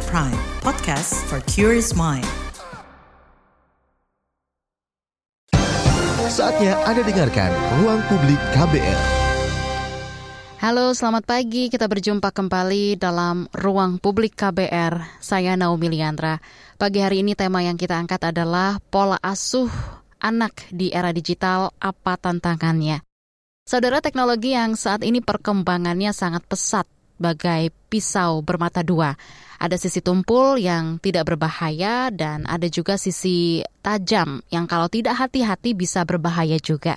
At Prime, podcast for curious mind. Saatnya Anda dengarkan Ruang Publik KBR. Halo, selamat pagi. Kita berjumpa kembali dalam Ruang Publik KBR. Saya Naomi Liandra. Pagi hari ini tema yang kita angkat adalah pola asuh anak di era digital, apa tantangannya? Saudara teknologi yang saat ini perkembangannya sangat pesat bagai pisau bermata dua. Ada sisi tumpul yang tidak berbahaya dan ada juga sisi tajam yang kalau tidak hati-hati bisa berbahaya juga.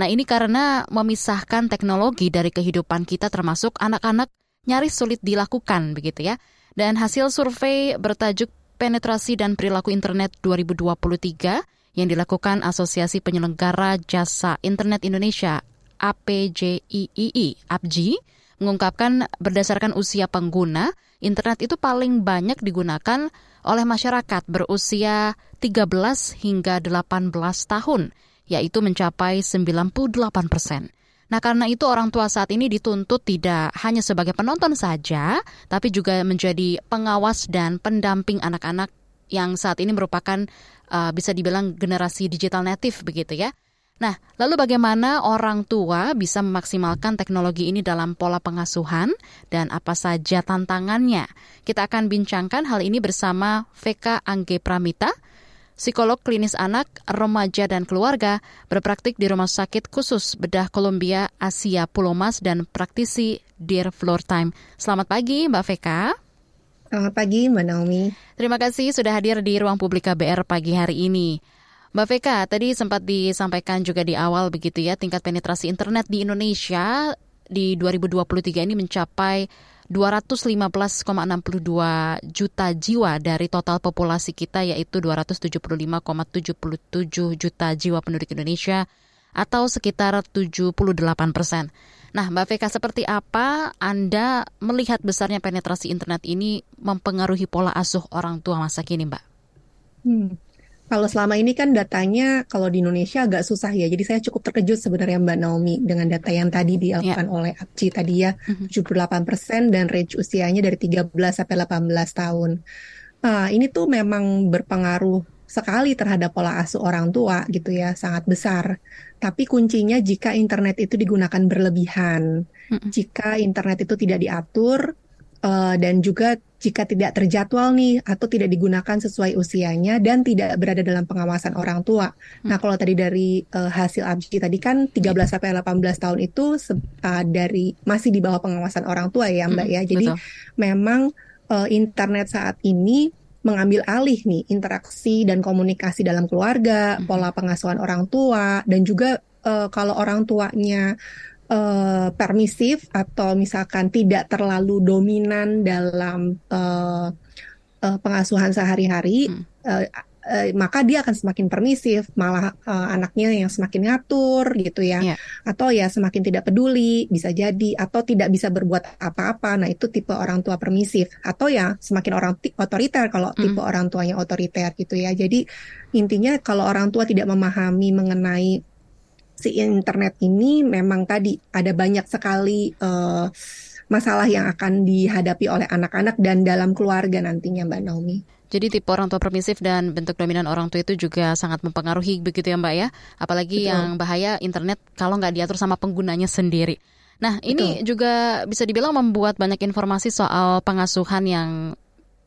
Nah ini karena memisahkan teknologi dari kehidupan kita termasuk anak-anak nyaris sulit dilakukan begitu ya. Dan hasil survei bertajuk Penetrasi dan Perilaku Internet 2023 yang dilakukan Asosiasi Penyelenggara Jasa Internet Indonesia APJIII, APJI, mengungkapkan berdasarkan usia pengguna, internet itu paling banyak digunakan oleh masyarakat berusia 13 hingga 18 tahun, yaitu mencapai 98 persen. Nah, karena itu orang tua saat ini dituntut tidak hanya sebagai penonton saja, tapi juga menjadi pengawas dan pendamping anak-anak yang saat ini merupakan uh, bisa dibilang generasi digital native begitu ya. Nah, lalu bagaimana orang tua bisa memaksimalkan teknologi ini dalam pola pengasuhan dan apa saja tantangannya? Kita akan bincangkan hal ini bersama VK Angge Pramita, psikolog klinis anak, remaja dan keluarga, berpraktik di Rumah Sakit Khusus Bedah Kolombia Asia Pulau Mas dan praktisi Dear Floor Time. Selamat pagi Mbak VK. Selamat pagi Mbak Naomi. Terima kasih sudah hadir di ruang publik KBR pagi hari ini. Mbak Veka, tadi sempat disampaikan juga di awal begitu ya, tingkat penetrasi internet di Indonesia di 2023 ini mencapai 215,62 juta jiwa dari total populasi kita yaitu 275,77 juta jiwa penduduk Indonesia atau sekitar 78 persen. Nah, Mbak Veka, seperti apa Anda melihat besarnya penetrasi internet ini mempengaruhi pola asuh orang tua masa kini, Mbak? Hmm. Kalau selama ini kan datanya kalau di Indonesia agak susah ya. Jadi saya cukup terkejut sebenarnya Mbak Naomi dengan data yang tadi dilakukan yeah. oleh APCI tadi ya. Mm -hmm. 78% dan range usianya dari 13 sampai 18 tahun. Uh, ini tuh memang berpengaruh sekali terhadap pola asuh orang tua gitu ya, sangat besar. Tapi kuncinya jika internet itu digunakan berlebihan. Mm -hmm. Jika internet itu tidak diatur, uh, dan juga jika tidak terjadwal nih atau tidak digunakan sesuai usianya dan tidak berada dalam pengawasan orang tua. Hmm. Nah, kalau tadi dari uh, hasil ABCI tadi kan 13 iya. sampai 18 tahun itu uh, dari masih di bawah pengawasan orang tua ya, Mbak hmm, ya. Jadi betul. memang uh, internet saat ini mengambil alih nih interaksi dan komunikasi dalam keluarga, hmm. pola pengasuhan orang tua dan juga uh, kalau orang tuanya uh, permisif atau misalkan tidak terlalu dominan dalam uh, uh, pengasuhan sehari-hari, hmm. uh, uh, maka dia akan semakin permisif, malah uh, anaknya yang semakin ngatur gitu ya, yeah. atau ya semakin tidak peduli bisa jadi, atau tidak bisa berbuat apa-apa. Nah itu tipe orang tua permisif, atau ya semakin orang otoriter kalau hmm. tipe orang tuanya otoriter gitu ya. Jadi intinya kalau orang tua tidak memahami mengenai si internet ini memang tadi ada banyak sekali uh, masalah yang akan dihadapi oleh anak-anak dan dalam keluarga nantinya Mbak Naomi. Jadi tipe orang tua permisif dan bentuk dominan orang tua itu juga sangat mempengaruhi begitu ya Mbak ya. Apalagi Betul. yang bahaya internet kalau nggak diatur sama penggunanya sendiri. Nah Betul. ini juga bisa dibilang membuat banyak informasi soal pengasuhan yang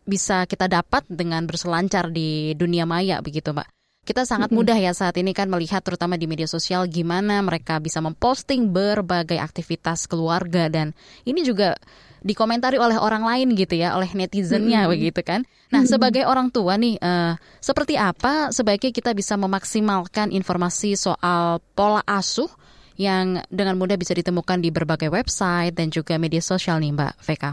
bisa kita dapat dengan berselancar di dunia maya begitu Mbak. Kita sangat mudah ya saat ini kan melihat terutama di media sosial gimana mereka bisa memposting berbagai aktivitas keluarga dan ini juga dikomentari oleh orang lain gitu ya, oleh netizennya hmm. begitu kan. Nah, sebagai orang tua nih, uh, seperti apa sebaiknya kita bisa memaksimalkan informasi soal pola asuh yang dengan mudah bisa ditemukan di berbagai website dan juga media sosial nih, Mbak VK?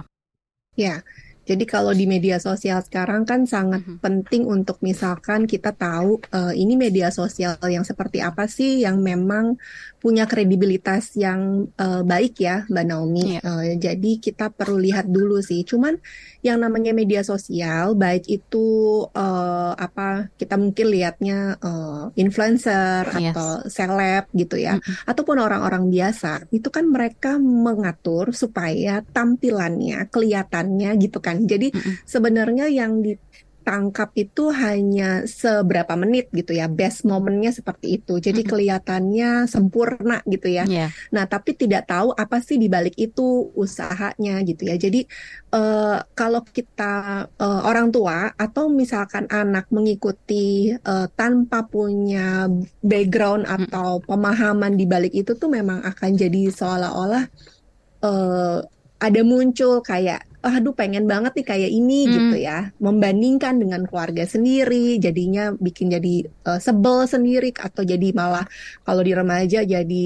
Ya, jadi kalau di media sosial sekarang kan sangat mm -hmm. penting untuk misalkan kita tahu uh, ini media sosial yang seperti apa sih yang memang punya kredibilitas yang uh, baik ya Mbak Naomi. Yeah. Iya. Uh, jadi kita perlu lihat dulu sih. Cuman yang namanya media sosial baik itu uh, apa kita mungkin lihatnya uh, influencer yes. atau seleb gitu ya, mm -hmm. ataupun orang-orang biasa itu kan mereka mengatur supaya tampilannya kelihatannya gitu kan kan. Jadi mm -mm. sebenarnya yang di tangkap itu hanya seberapa menit gitu ya best momennya seperti itu jadi kelihatannya sempurna gitu ya yeah. nah tapi tidak tahu apa sih dibalik itu usahanya gitu ya jadi uh, kalau kita uh, orang tua atau misalkan anak mengikuti uh, tanpa punya background atau pemahaman di balik itu tuh memang akan jadi seolah-olah uh, ada muncul kayak aduh pengen banget nih kayak ini hmm. gitu ya membandingkan dengan keluarga sendiri jadinya bikin jadi uh, sebel sendiri atau jadi malah kalau di remaja jadi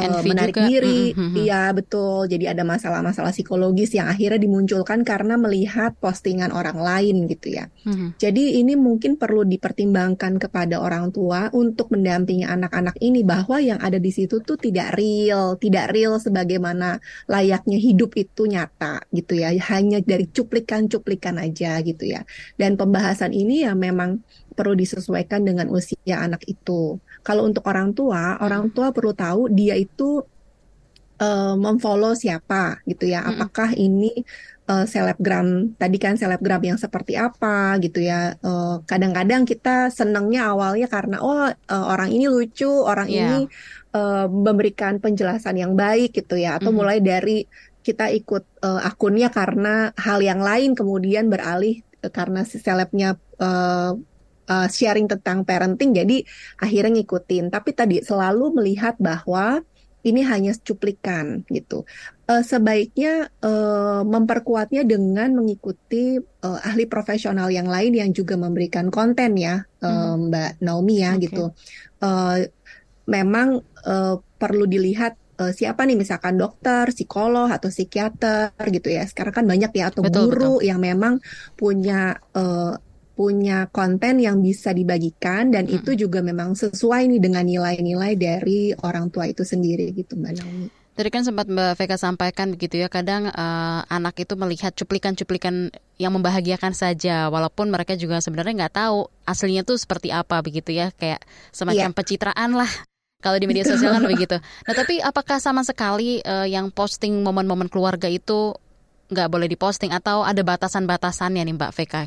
uh, menarik juga. diri, mm -hmm. iya betul. Jadi ada masalah-masalah psikologis yang akhirnya dimunculkan karena melihat postingan orang lain gitu ya. Mm -hmm. Jadi ini mungkin perlu dipertimbangkan kepada orang tua untuk mendampingi anak-anak ini bahwa yang ada di situ tuh tidak real, tidak real sebagaimana layaknya hidup itu nyata gitu ya. Hanya dari cuplikan-cuplikan aja gitu ya. Dan pembahasan ini ya memang perlu disesuaikan dengan usia anak itu. Kalau untuk orang tua, orang tua perlu tahu dia itu uh, memfollow siapa gitu ya. Apakah ini uh, selebgram tadi kan selebgram yang seperti apa gitu ya. kadang kadang-kadang kita senangnya awalnya karena oh uh, orang ini lucu, orang yeah. ini uh, memberikan penjelasan yang baik gitu ya. Atau mm mulai dari kita ikut uh, akunnya karena hal yang lain kemudian beralih karena si selebnya uh, uh, sharing tentang parenting jadi akhirnya ngikutin tapi tadi selalu melihat bahwa ini hanya cuplikan gitu. Uh, sebaiknya uh, memperkuatnya dengan mengikuti uh, ahli profesional yang lain yang juga memberikan konten ya, hmm. Mbak Naomi ya okay. gitu. Uh, memang uh, perlu dilihat uh, siapa nih misalkan dokter, psikolog atau psikiater gitu ya. Sekarang kan banyak ya atau betul, guru betul. yang memang punya uh, punya konten yang bisa dibagikan dan hmm. itu juga memang sesuai nih dengan nilai-nilai dari orang tua itu sendiri gitu Mbak Naomi. Tadi kan sempat Mbak Vega sampaikan begitu ya, kadang uh, anak itu melihat cuplikan-cuplikan yang membahagiakan saja, walaupun mereka juga sebenarnya nggak tahu aslinya tuh seperti apa begitu ya, kayak semacam yeah. pencitraan lah kalau di media sosial kan begitu. Nah tapi apakah sama sekali uh, yang posting momen-momen keluarga itu nggak boleh diposting atau ada batasan-batasannya nih Mbak Vega?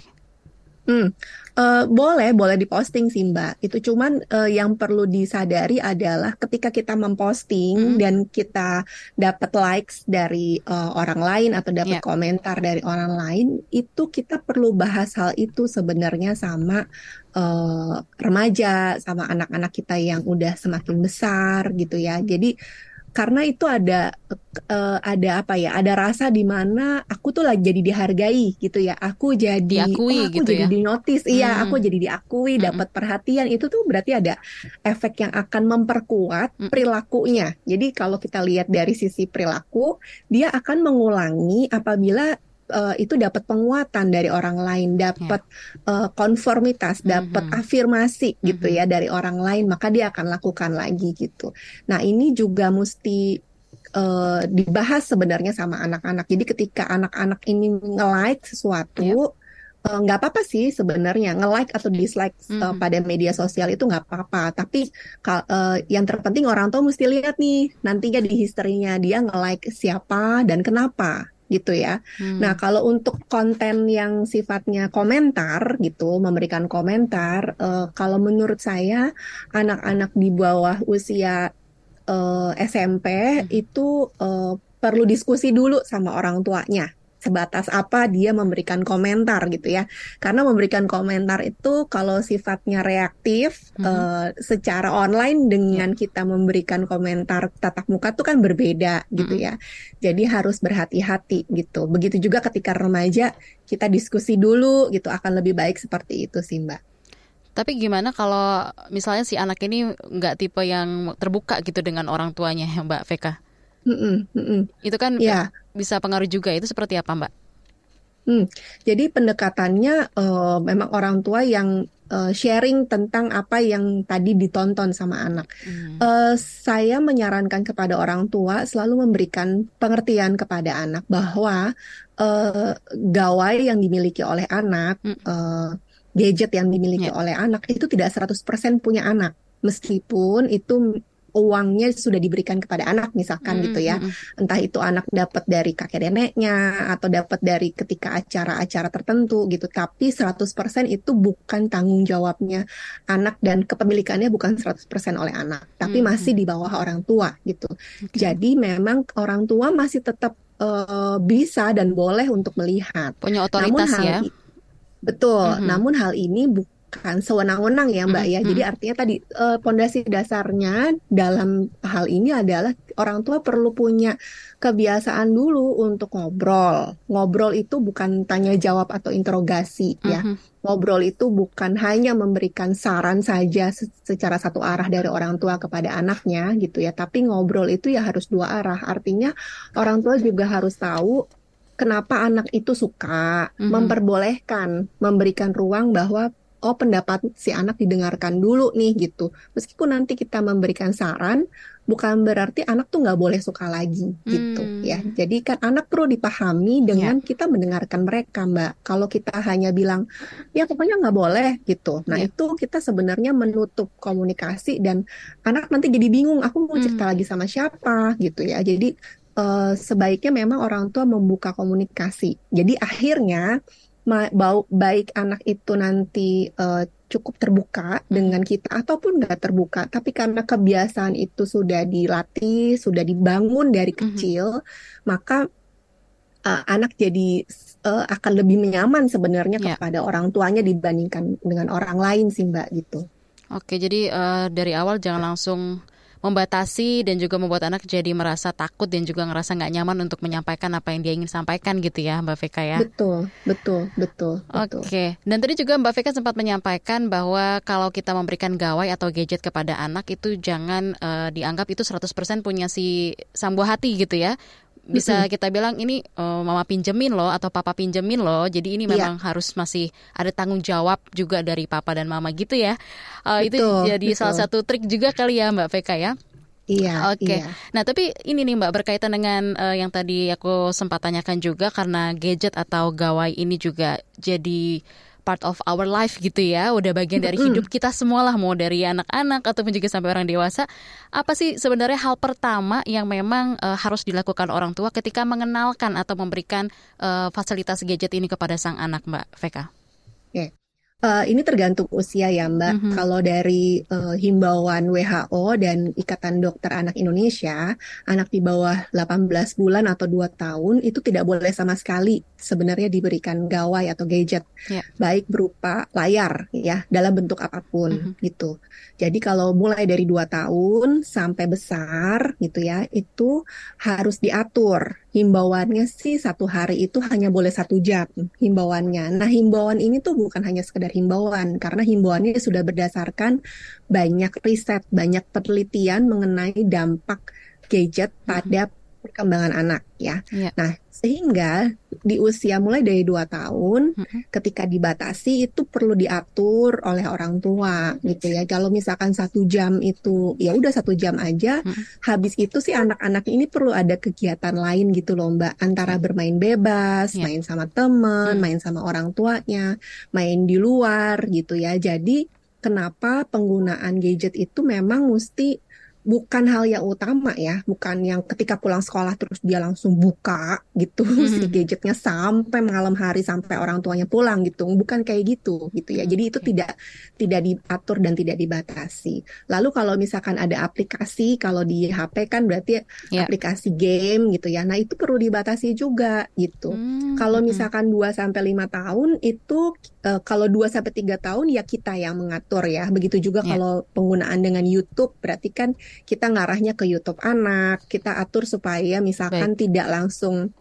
Hmm, uh, boleh, boleh diposting sih Mbak. Itu cuman uh, yang perlu disadari adalah ketika kita memposting hmm. dan kita dapat likes dari uh, orang lain atau dapat yeah. komentar dari orang lain, itu kita perlu bahas hal itu sebenarnya sama uh, remaja, sama anak-anak kita yang udah semakin besar gitu ya. Jadi karena itu ada uh, ada apa ya ada rasa di mana aku tuh lagi jadi dihargai gitu ya aku jadi diakui oh, aku gitu jadi ya? di notice iya hmm. aku jadi diakui hmm. dapat perhatian itu tuh berarti ada efek yang akan memperkuat hmm. perilakunya jadi kalau kita lihat dari sisi perilaku dia akan mengulangi apabila uh, itu dapat penguatan dari orang lain, dapat yeah. uh, konformitas, dapat mm-hmm. afirmasi mm-hmm. gitu ya dari orang lain, maka dia akan lakukan lagi gitu. Nah, ini juga mesti uh, dibahas sebenarnya sama anak-anak. Jadi ketika anak-anak ini nge-like sesuatu yeah nggak uh, apa-apa sih sebenarnya nge-like atau dislike mm -hmm. uh, pada media sosial itu nggak apa-apa tapi uh, yang terpenting orang tua mesti lihat nih nantinya di historinya dia nge-like siapa dan kenapa gitu ya. Hmm. Nah, kalau untuk konten yang sifatnya komentar gitu, memberikan komentar, uh, kalau menurut saya anak-anak di bawah usia uh, eh, SMP hmm. itu uh, perlu diskusi dulu sama orang tuanya sebatas apa dia memberikan komentar gitu ya. Karena memberikan komentar itu kalau sifatnya reaktif mm -hmm. uh, secara online dengan yeah. kita memberikan komentar tatap muka itu kan berbeda gitu mm -hmm. ya. Jadi harus berhati-hati gitu. Begitu juga ketika remaja kita diskusi dulu gitu akan lebih baik seperti itu sih Mbak. Tapi gimana kalau misalnya si anak ini nggak tipe yang terbuka gitu dengan orang tuanya, Mbak Veka? Mm -mm, mm -mm. Itu kan yeah bisa pengaruh juga. Itu seperti apa, Mbak? Hmm, jadi pendekatannya uh, memang orang tua yang uh, sharing tentang apa yang tadi ditonton sama anak. Hmm. Uh, saya menyarankan kepada orang tua selalu memberikan pengertian kepada anak bahwa uh, gawai yang dimiliki oleh anak, hmm. uh, gadget yang dimiliki yeah. oleh anak itu tidak 100% punya anak. Meskipun itu uangnya sudah diberikan kepada anak misalkan gitu ya. Entah itu anak dapat dari kakek neneknya atau dapat dari ketika acara-acara tertentu gitu. Tapi 100% itu bukan tanggung jawabnya anak dan kepemilikannya bukan 100% oleh anak, tapi masih di bawah orang tua gitu. Okay. Jadi memang orang tua masih tetap uh, bisa dan boleh untuk melihat. Punya otoritas Namun ya. Betul. Mm -hmm. Namun hal ini bukan bukan sewenang-wenang ya Mbak ya. Jadi artinya tadi uh, pondasi dasarnya dalam hal ini adalah orang tua perlu punya kebiasaan dulu untuk ngobrol. Ngobrol itu bukan tanya jawab atau interogasi ya. Ngobrol itu bukan hanya memberikan saran saja secara satu arah dari orang tua kepada anaknya gitu ya, tapi ngobrol itu ya harus dua arah. Artinya orang tua juga harus tahu kenapa anak itu suka, mm -hmm. memperbolehkan, memberikan ruang bahwa oh pendapat si anak didengarkan dulu nih gitu. Meskipun nanti kita memberikan saran, bukan berarti anak tuh nggak boleh suka lagi gitu hmm. ya. Jadi kan anak perlu dipahami dengan yeah. kita mendengarkan mereka mbak. Kalau kita hanya bilang ya pokoknya nggak boleh gitu. Nah yeah. itu kita sebenarnya menutup komunikasi dan anak nanti jadi bingung. Aku mau cerita hmm. lagi sama siapa gitu ya. Jadi uh, sebaiknya memang orang tua membuka komunikasi. Jadi akhirnya baik anak itu nanti uh, cukup terbuka dengan kita ataupun nggak terbuka, tapi karena kebiasaan itu sudah dilatih, sudah dibangun dari mhm. kecil, mm -hmm. maka uh, anak jadi uh, akan lebih nyaman sebenarnya yeah. kepada orang tuanya dibandingkan dengan orang lain sih mbak gitu. Oke, jadi uh, dari awal jangan langsung membatasi dan juga membuat anak jadi merasa takut dan juga ngerasa nggak nyaman untuk menyampaikan apa yang dia ingin sampaikan gitu ya Mbak Veka ya. Betul, betul, betul. Oke. Okay. Dan tadi juga Mbak Veka sempat menyampaikan bahwa kalau kita memberikan gawai atau gadget kepada anak itu jangan uh, dianggap itu 100% punya si sang buah hati gitu ya bisa kita bilang ini uh, mama pinjemin loh atau papa pinjemin loh. Jadi ini iya. memang yeah. harus masih ada tanggung jawab juga dari papa dan mama gitu ya. Uh, betul, itu jadi betul. salah satu trik juga kali ya Mbak Veka ya. Iya. Oke. Okay. Iya. Nah, tapi ini nih Mbak berkaitan dengan uh, yang tadi aku sempat tanyakan juga karena gadget atau gawai ini juga jadi part of our life gitu ya, udah bagian dari hidup kita semua lah, mau dari anak-anak ataupun juga sampai orang dewasa. Apa sih sebenarnya hal pertama yang memang uh, harus dilakukan orang tua ketika mengenalkan atau memberikan uh, fasilitas gadget ini kepada sang anak, Mbak Veka? Oke. Uh, ini tergantung usia ya Mbak. Mm -hmm. Kalau dari uh, himbauan WHO dan Ikatan Dokter Anak Indonesia, anak di bawah 18 bulan atau 2 tahun itu tidak boleh sama sekali sebenarnya diberikan gawai atau gadget, yeah. baik berupa layar ya dalam bentuk apa pun mm -hmm. gitu. Jadi kalau mulai dari 2 tahun sampai besar gitu ya, itu harus diatur himbauannya sih satu hari itu hanya boleh satu jam himbauannya. Nah himbauan ini tuh bukan hanya sekedar himbauan karena himbauannya sudah berdasarkan banyak riset, banyak penelitian mengenai dampak gadget pada perkembangan anak ya. Yeah. Nah, sehingga di usia mulai dari dua tahun mm-hmm. ketika dibatasi itu perlu diatur oleh orang tua gitu ya. Kalau misalkan satu jam itu ya udah satu jam aja. Mm-hmm. Habis itu sih anak-anak ini perlu ada kegiatan lain gitu loh Mbak. Antara bermain bebas, yeah. main sama teman, mm-hmm. main sama orang tuanya, main di luar gitu ya. Jadi kenapa penggunaan gadget itu memang mesti bukan hal yang utama ya, bukan yang ketika pulang sekolah terus dia langsung buka gitu hmm. si gadgetnya sampai malam hari sampai orang tuanya pulang gitu, bukan kayak gitu gitu ya. Jadi itu tidak tidak diatur dan tidak dibatasi. Lalu kalau misalkan ada aplikasi, kalau di HP kan berarti yeah. aplikasi game gitu ya. Nah itu perlu dibatasi juga gitu. Hmm. Kalau hmm. misalkan 2 sampai lima tahun itu uh, kalau 2 sampai tiga tahun ya kita yang mengatur ya. Begitu juga yeah. kalau penggunaan dengan YouTube berarti kan kita ngarahnya ke YouTube anak, kita atur supaya misalkan Baik. tidak langsung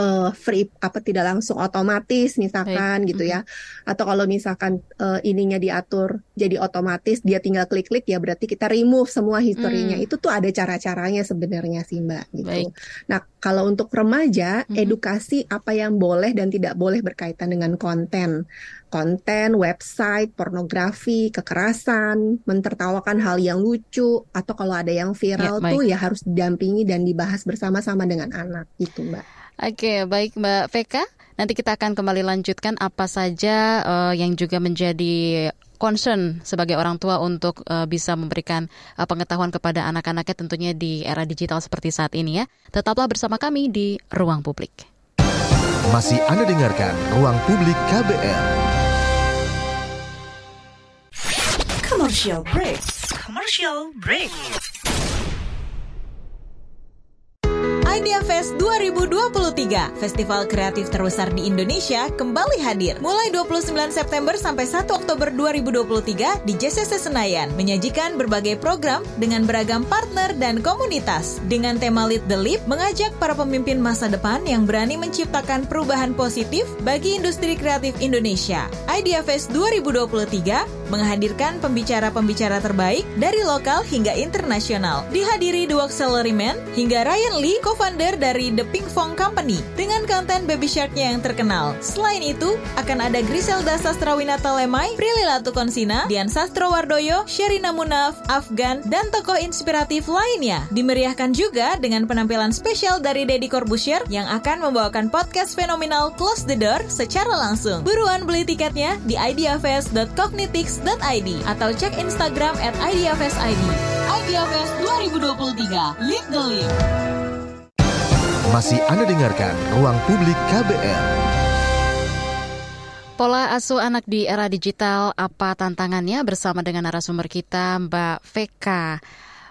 uh, free apa tidak langsung otomatis misalkan Baik. gitu ya. Atau kalau misalkan uh, ininya diatur jadi otomatis dia tinggal klik-klik ya berarti kita remove semua historinya. Hmm. Itu tuh ada cara-caranya sebenarnya sih Mbak gitu. Baik. Nah, kalau untuk remaja hmm. edukasi apa yang boleh dan tidak boleh berkaitan dengan konten konten, website, pornografi, kekerasan, mentertawakan hal yang lucu, atau kalau ada yang viral ya, tuh ya harus didampingi dan dibahas bersama-sama dengan anak gitu Mbak. Oke, baik Mbak Veka. Nanti kita akan kembali lanjutkan apa saja uh, yang juga menjadi concern sebagai orang tua untuk uh, bisa memberikan uh, pengetahuan kepada anak-anaknya tentunya di era digital seperti saat ini ya. Tetaplah bersama kami di Ruang Publik. Masih Anda dengarkan Ruang Publik KBR. Commercial break. Commercial break. Idea Fest 2023, festival kreatif terbesar di Indonesia, kembali hadir. Mulai 29 September sampai 1 Oktober 2023 di JCC Senayan, menyajikan berbagai program dengan beragam partner dan komunitas. Dengan tema Lead the Leap, mengajak para pemimpin masa depan yang berani menciptakan perubahan positif bagi industri kreatif Indonesia. Idea Fest 2023 menghadirkan pembicara-pembicara terbaik dari lokal hingga internasional. Dihadiri dua salaryman hingga Ryan Lee, founder dari The Pink Fong Company dengan konten Baby Shark-nya yang terkenal. Selain itu, akan ada Griselda Sastrawinata Lemai, Prilly Latukonsina, Dian Sastrowardoyo, Sherina Munaf, Afgan, dan tokoh inspiratif lainnya. Dimeriahkan juga dengan penampilan spesial dari Deddy Corbusier yang akan membawakan podcast fenomenal Close the Door secara langsung. Buruan beli tiketnya di ideafest.cognitix.id atau cek Instagram at ideafest.id. Ideafest 2023, Lead the Leap. Masih Anda dengarkan Ruang Publik KBR. Pola asuh anak di era digital, apa tantangannya bersama dengan narasumber kita Mbak Veka.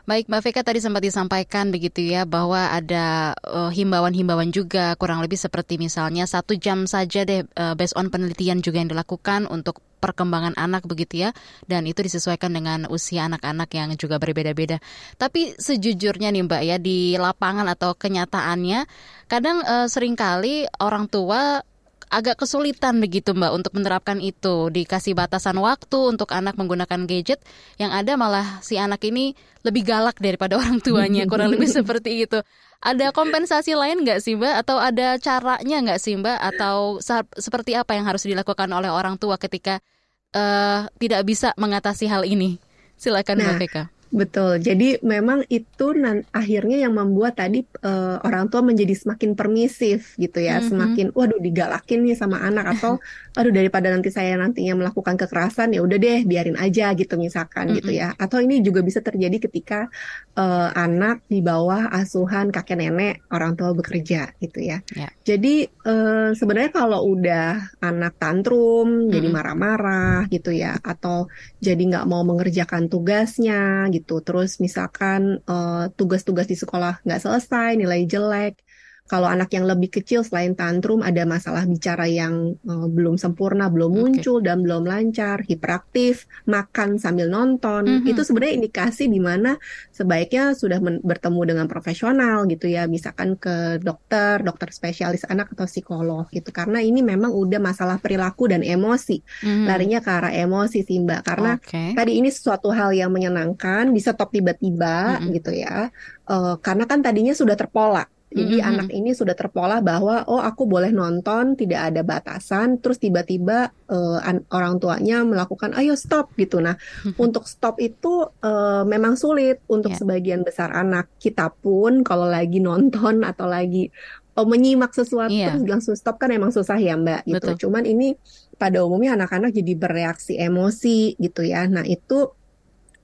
Baik Mbak Veka tadi sempat disampaikan begitu ya bahwa ada uh, himbauan-himbauan juga kurang lebih seperti misalnya satu jam saja deh uh, based on penelitian juga yang dilakukan untuk perkembangan anak begitu ya dan itu disesuaikan dengan usia anak-anak yang juga berbeda-beda. Tapi sejujurnya nih Mbak ya di lapangan atau kenyataannya kadang uh, sering kali orang tua agak kesulitan begitu Mbak untuk menerapkan itu. Dikasih batasan waktu untuk anak menggunakan gadget, yang ada malah si anak ini lebih galak daripada orang tuanya, kurang lebih seperti itu. Ada kompensasi lain nggak sih Mbak? Atau ada caranya nggak sih Mbak? Atau seperti apa yang harus dilakukan oleh orang tua ketika uh, tidak bisa mengatasi hal ini? Silakan nah, Mbak Veka. Betul. Jadi memang itu nan akhirnya yang membuat tadi uh, orang tua menjadi semakin permisif gitu ya, mm -hmm. semakin waduh digalakin nih sama anak atau aduh daripada nanti saya nantinya melakukan kekerasan ya udah deh biarin aja gitu misalkan mm -hmm. gitu ya. Atau ini juga bisa terjadi ketika uh, anak di bawah asuhan kakek nenek orang tua bekerja gitu ya. Yeah. Jadi uh, sebenarnya kalau udah anak tantrum, mm -hmm. jadi marah-marah gitu ya, atau jadi nggak mau mengerjakan tugasnya gitu gitu. Terus misalkan eh, tugas-tugas uh, di sekolah nggak selesai, nilai jelek, kalau anak yang lebih kecil selain tantrum ada masalah bicara yang uh, belum sempurna, belum muncul okay. dan belum lancar, hiperaktif, makan sambil nonton, mm -hmm. itu sebenarnya indikasi di mana sebaiknya sudah bertemu dengan profesional gitu ya, misalkan ke dokter, dokter spesialis anak atau psikolog gitu. Karena ini memang udah masalah perilaku dan emosi, mm -hmm. larinya ke arah emosi sih Mbak. Karena okay. tadi ini sesuatu hal yang menyenangkan, bisa top tiba-tiba mm -hmm. gitu ya. Uh, karena kan tadinya sudah terpola jadi mm-hmm. anak ini sudah terpola bahwa oh aku boleh nonton tidak ada batasan, terus tiba-tiba uh, orang tuanya melakukan ayo stop gitu. Nah mm-hmm. untuk stop itu uh, memang sulit untuk yeah. sebagian besar anak. Kita pun kalau lagi nonton atau lagi oh, menyimak sesuatu yeah. terus langsung stop kan emang susah ya mbak gitu. Betul. Cuman ini pada umumnya anak-anak jadi bereaksi emosi gitu ya. Nah itu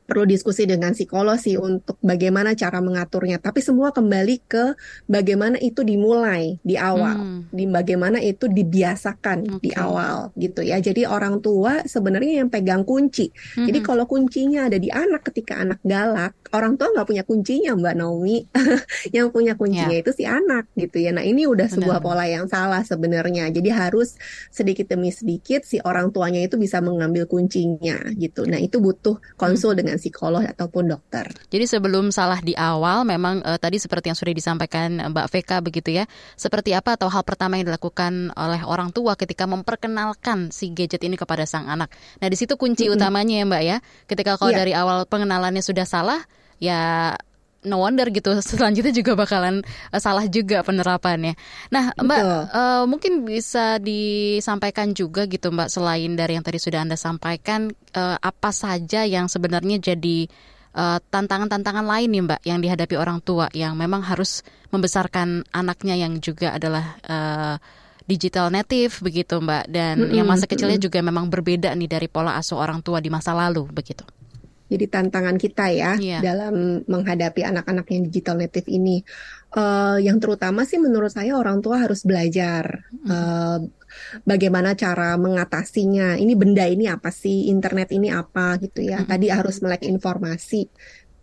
perlu diskusi dengan psikolog sih untuk bagaimana cara mengaturnya. Tapi semua kembali ke bagaimana itu dimulai di awal, hmm. di bagaimana itu dibiasakan okay. di awal gitu ya. Jadi orang tua sebenarnya yang pegang kunci. Hmm. Jadi kalau kuncinya ada di anak ketika anak galak, orang tua nggak punya kuncinya Mbak Naomi. yang punya kuncinya yeah. itu si anak gitu ya. Nah ini udah Benar. sebuah pola yang salah sebenarnya. Jadi harus sedikit demi sedikit si orang tuanya itu bisa mengambil kuncinya gitu. Nah itu butuh konsul hmm. dengan dengan psikolog ataupun dokter. Jadi sebelum salah di awal, memang uh, tadi seperti yang sudah disampaikan Mbak Veka begitu ya, seperti apa atau hal pertama yang dilakukan oleh orang tua ketika memperkenalkan si gadget ini kepada sang anak. Nah di situ kunci mm -hmm. utamanya ya Mbak ya, ketika kalau yeah. dari awal pengenalannya sudah salah, ya no wonder gitu selanjutnya juga bakalan uh, salah juga penerapannya. Nah, Mbak uh, mungkin bisa disampaikan juga gitu Mbak selain dari yang tadi sudah Anda sampaikan uh, apa saja yang sebenarnya jadi tantangan-tantangan uh, lain nih Mbak yang dihadapi orang tua yang memang harus membesarkan anaknya yang juga adalah uh, digital native begitu Mbak dan mm -hmm. yang masa kecilnya juga memang berbeda nih dari pola asuh orang tua di masa lalu begitu. Jadi tantangan kita ya yeah. dalam menghadapi anak-anak yang digital native ini, uh, yang terutama sih menurut saya orang tua harus belajar mm. uh, bagaimana cara mengatasinya. Ini benda ini apa sih, internet ini apa gitu ya. Mm. Tadi harus melek informasi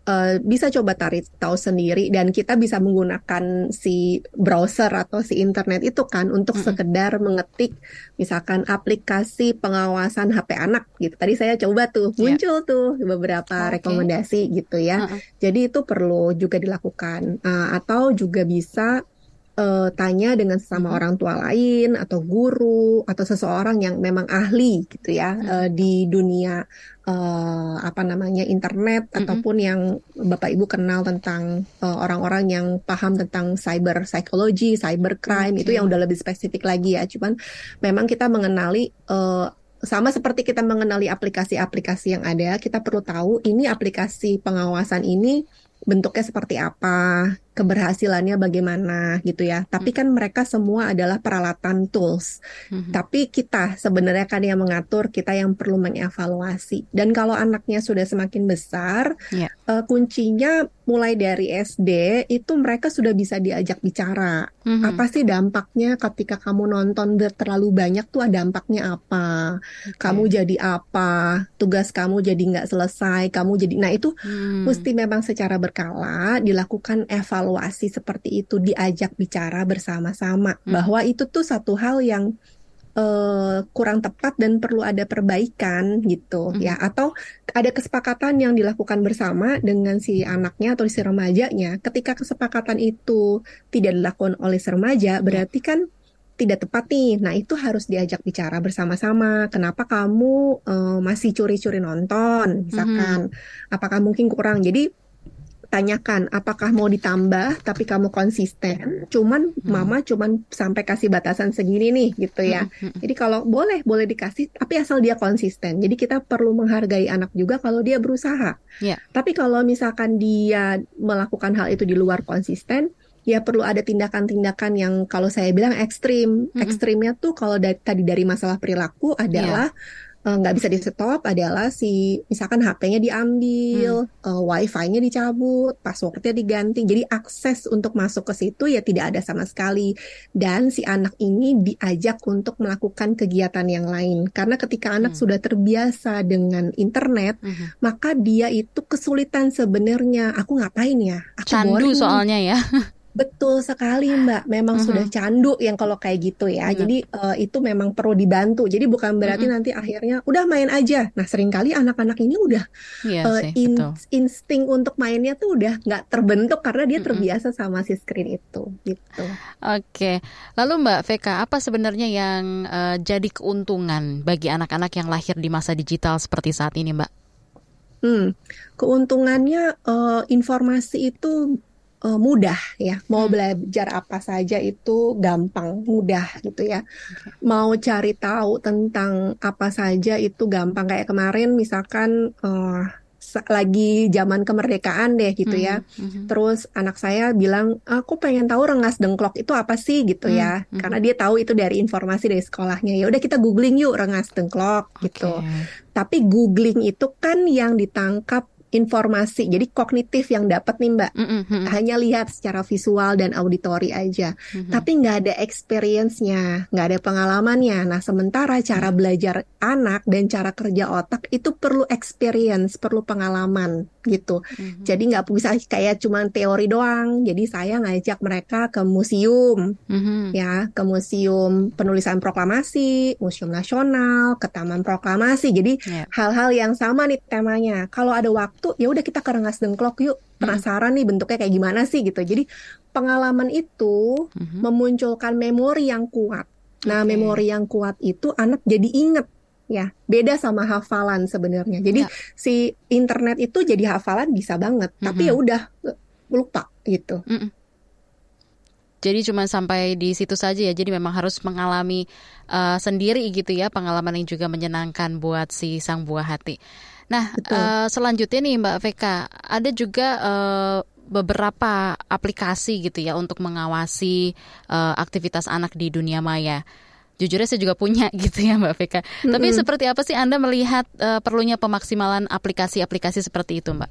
uh, bisa coba tarik tahu sendiri dan kita bisa menggunakan si browser atau si internet itu kan untuk mm -hmm. sekedar mengetik misalkan aplikasi pengawasan HP anak gitu. Tadi saya coba tuh yeah. muncul tuh beberapa okay. rekomendasi gitu ya. Uh -uh. Jadi itu perlu juga dilakukan uh, atau juga bisa uh, tanya dengan sesama hmm. orang tua lain atau guru atau seseorang yang memang ahli gitu ya hmm. uh, di dunia uh, apa namanya internet hmm. ataupun yang bapak ibu kenal tentang orang-orang uh, yang paham tentang cyber psychology, cyber crime okay. itu yang udah lebih spesifik lagi ya. Cuman memang kita mengenali uh, sama seperti kita mengenali aplikasi-aplikasi yang ada, kita perlu tahu ini aplikasi pengawasan ini bentuknya seperti apa, keberhasilannya bagaimana gitu ya. Tapi hmm. kan mereka semua adalah peralatan tools. Hmm. Tapi kita sebenarnya kan yang mengatur, kita yang perlu mengevaluasi. Dan kalau anaknya sudah semakin besar, yeah. Ya. uh, kuncinya mulai dari SD itu mereka sudah bisa diajak bicara. Hmm. Apa sih dampaknya ketika kamu nonton terlalu banyak tuh dampaknya apa? Okay. Kamu jadi apa? Tugas kamu jadi nggak selesai, kamu jadi nah itu hmm. mesti memang secara ber berkala dilakukan evaluasi seperti itu diajak bicara bersama-sama hmm. bahwa itu tuh satu hal yang uh, kurang tepat dan perlu ada perbaikan gitu hmm. ya atau ada kesepakatan yang dilakukan bersama dengan si anaknya atau si remajanya ketika kesepakatan itu tidak dilakukan oleh si remaja berarti kan tidak tepat nih. Nah, itu harus diajak bicara bersama-sama. Kenapa kamu uh, masih curi-curi nonton, misalkan? -hmm. Apakah mungkin kurang? Jadi tanyakan apakah mau ditambah tapi kamu konsisten cuman hmm. mama cuman sampai kasih batasan segini nih gitu ya hmm. hmm. jadi kalau boleh boleh dikasih tapi asal dia konsisten jadi kita perlu menghargai anak juga kalau dia berusaha yeah. tapi kalau misalkan dia melakukan hal itu di luar konsisten ya perlu ada tindakan-tindakan yang kalau saya bilang ekstrim. -hmm. Ekstrimnya tuh kalau da tadi dari masalah perilaku adalah yeah nggak uh, bisa di stop adalah si misalkan HP-nya diambil, hmm. uh, WiFi-nya dicabut, passwordnya diganti. Jadi akses untuk masuk ke situ ya tidak ada sama sekali. Dan si anak ini diajak untuk melakukan kegiatan yang lain. Karena ketika anak hmm. sudah terbiasa dengan internet, hmm. maka dia itu kesulitan sebenarnya. Aku ngapain ya? Aku Candu boring. soalnya ya. Betul sekali Mbak, memang uh -huh. sudah candu yang kalau kayak gitu ya. Uh -huh. Jadi uh, itu memang perlu dibantu. Jadi bukan berarti uh -huh. nanti akhirnya udah main aja. Nah sering kali anak-anak ini udah iya uh, sih, in insting untuk mainnya tuh udah nggak terbentuk karena dia terbiasa uh -huh. sama si screen itu. Gitu. Oke, lalu Mbak Veka apa sebenarnya yang uh, jadi keuntungan bagi anak-anak yang lahir di masa digital seperti saat ini Mbak? Hmm, keuntungannya uh, informasi itu uh, mudah ya. Mau hmm. belajar apa saja itu gampang, mudah gitu ya. Okay. Mau cari tahu tentang apa saja itu gampang kayak kemarin misalkan uh, lagi zaman kemerdekaan deh gitu ya. Mm -hmm. Terus anak saya bilang, aku pengen tahu rengas dengklok itu apa sih gitu mm -hmm. ya. Karena dia tahu itu dari informasi dari sekolahnya. Ya udah kita googling yuk rengas dengklok okay. gitu. Tapi googling itu kan yang ditangkap informasi. Jadi kognitif yang dapat nih Mbak. Mm -hmm. Hanya lihat secara visual dan auditori aja. Mm -hmm. Tapi nggak ada experience-nya, nggak ada pengalamannya. Nah, sementara cara mm -hmm. belajar anak dan cara kerja otak itu perlu experience, perlu pengalaman gitu. Mm -hmm. Jadi nggak bisa kayak cuma teori doang. Jadi saya ngajak mereka ke museum, mm -hmm. ya, ke museum penulisan proklamasi, museum nasional, ke taman proklamasi. Jadi ya. hal-hal yeah. yang sama nih temanya. Kalau ada waktu ya udah kita ke Rengas Dengklok yuk penasaran nih bentuknya kayak gimana sih gitu jadi pengalaman itu mm-hmm. memunculkan memori yang kuat nah okay. memori yang kuat itu anak jadi inget ya beda sama hafalan sebenarnya jadi ya. si internet itu jadi hafalan bisa banget mm-hmm. tapi ya udah lupa gitu mm-hmm. Jadi cuma sampai di situ saja ya. Jadi memang harus mengalami uh, sendiri gitu ya pengalaman yang juga menyenangkan buat si sang buah hati. Nah, uh, selanjutnya nih Mbak Veka, ada juga uh, beberapa aplikasi gitu ya untuk mengawasi uh, aktivitas anak di dunia maya. Jujurnya saya juga punya gitu ya Mbak Vika. Mm-hmm. Tapi seperti apa sih Anda melihat uh, perlunya pemaksimalan aplikasi-aplikasi seperti itu Mbak?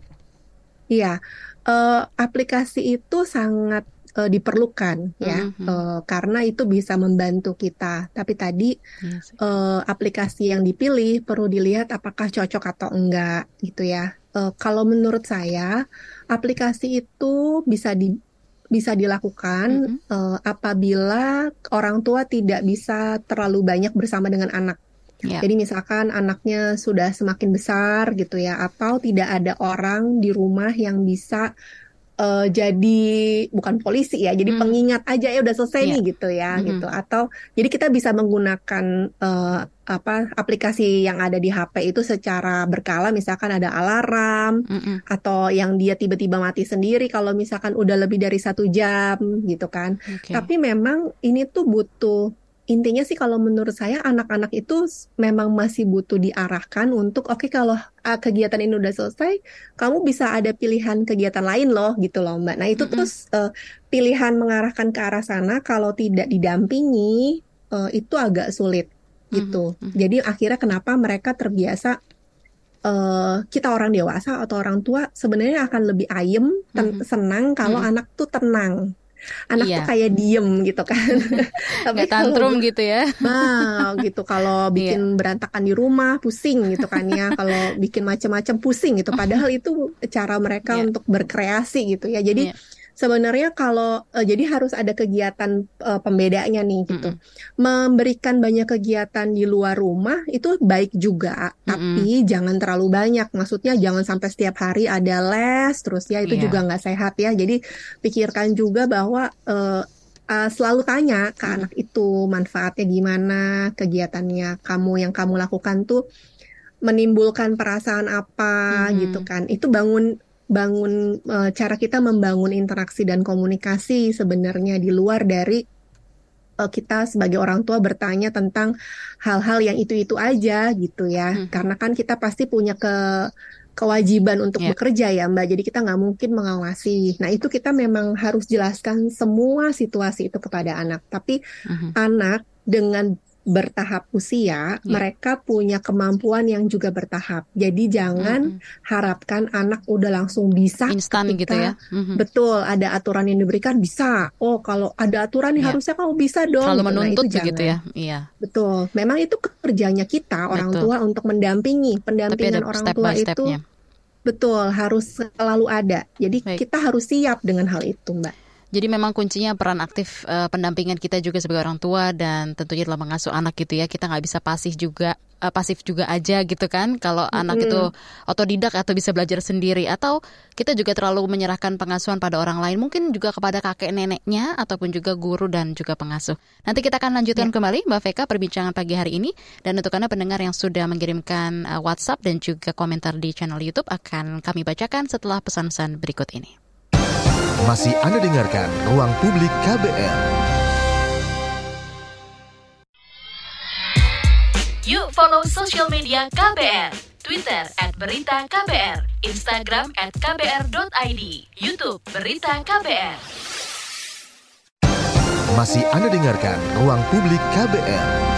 Iya, uh, aplikasi itu sangat uh, diperlukan ya mm -hmm. uh, karena itu bisa membantu kita. Tapi tadi yes. uh, aplikasi yang dipilih perlu dilihat apakah cocok atau enggak gitu ya. Uh, kalau menurut saya aplikasi itu bisa di bisa dilakukan mm -hmm. uh, apabila orang tua tidak bisa terlalu banyak bersama dengan anak. Yeah. Jadi misalkan anaknya sudah semakin besar gitu ya, atau tidak ada orang di rumah yang bisa uh, jadi bukan polisi ya, jadi hmm. pengingat aja ya udah selesai yeah. nih gitu ya hmm. gitu. Atau jadi kita bisa menggunakan uh, apa aplikasi yang ada di HP itu secara berkala, misalkan ada alarm hmm. atau yang dia tiba-tiba mati sendiri kalau misalkan udah lebih dari satu jam gitu kan. Okay. Tapi memang ini tuh butuh intinya sih kalau menurut saya anak-anak itu memang masih butuh diarahkan untuk oke okay, kalau uh, kegiatan ini udah selesai, kamu bisa ada pilihan kegiatan lain loh gitu loh Mbak. Nah, itu mm -hmm. terus uh, pilihan mengarahkan ke arah sana kalau tidak didampingi uh, itu agak sulit gitu. Mm -hmm. Jadi akhirnya kenapa mereka terbiasa uh, kita orang dewasa atau orang tua sebenarnya akan lebih ayem, mm -hmm. senang kalau mm -hmm. anak tuh tenang anak iya. tuh kayak diem gitu kan tapi tantrum kalau, gitu ya nah gitu kalau iya. bikin iya. berantakan di rumah pusing gitu kan ya kalau bikin macam-macam pusing gitu padahal itu cara mereka iya. untuk berkreasi gitu ya jadi iya sebenarnya kalau uh, jadi harus ada kegiatan uh, pembedanya nih gitu. Mm -hmm. Memberikan banyak kegiatan di luar rumah itu baik juga, mm -hmm. tapi jangan terlalu banyak. Maksudnya jangan sampai setiap hari ada les terus ya itu yeah. juga nggak sehat ya. Jadi pikirkan juga bahwa uh, uh, selalu tanya ke hmm. anak itu manfaatnya gimana, kegiatannya kamu yang kamu lakukan tuh menimbulkan perasaan apa hmm. gitu kan. Itu bangun bangun uh, cara kita membangun interaksi dan komunikasi sebenarnya di luar dari uh, kita sebagai orang tua bertanya tentang hal-hal yang itu-itu aja gitu ya. Hmm. Karena kan kita pasti punya ke kewajiban untuk yeah. bekerja ya Mbak. Jadi kita nggak mungkin mengawasi. Nah itu kita memang harus jelaskan semua situasi itu kepada anak. Tapi uh -huh. anak dengan bertahap usia, yeah. mereka punya kemampuan yang juga bertahap. Jadi jangan mm-hmm. harapkan anak udah langsung bisa instan gitu ya. Mm-hmm. Betul, ada aturan yang diberikan bisa. Oh, kalau ada aturan yeah. harusnya kamu bisa dong. Terlalu gitu. menuntut nah, begitu ya. Iya. Betul. Memang itu kerjanya kita orang Betul. tua untuk mendampingi. Pendampingan orang tua itu Betul, harus selalu ada. Jadi Baik. kita harus siap dengan hal itu, Mbak. Jadi memang kuncinya peran aktif uh, pendampingan kita juga sebagai orang tua dan tentunya dalam mengasuh anak gitu ya. Kita nggak bisa pasif juga uh, pasif juga aja gitu kan. Kalau mm -hmm. anak itu otodidak atau bisa belajar sendiri atau kita juga terlalu menyerahkan pengasuhan pada orang lain, mungkin juga kepada kakek neneknya ataupun juga guru dan juga pengasuh. Nanti kita akan lanjutkan yeah. kembali Mbak Veka perbincangan pagi hari ini dan untuk Anda pendengar yang sudah mengirimkan uh, WhatsApp dan juga komentar di channel YouTube akan kami bacakan setelah pesan-pesan berikut ini. Masih Anda dengarkan Ruang Publik KBR. Yuk follow social media KBR. Twitter at Berita KBR, Instagram at KBR.id, Youtube Berita KBR. Masih Anda dengarkan Ruang Publik KBR.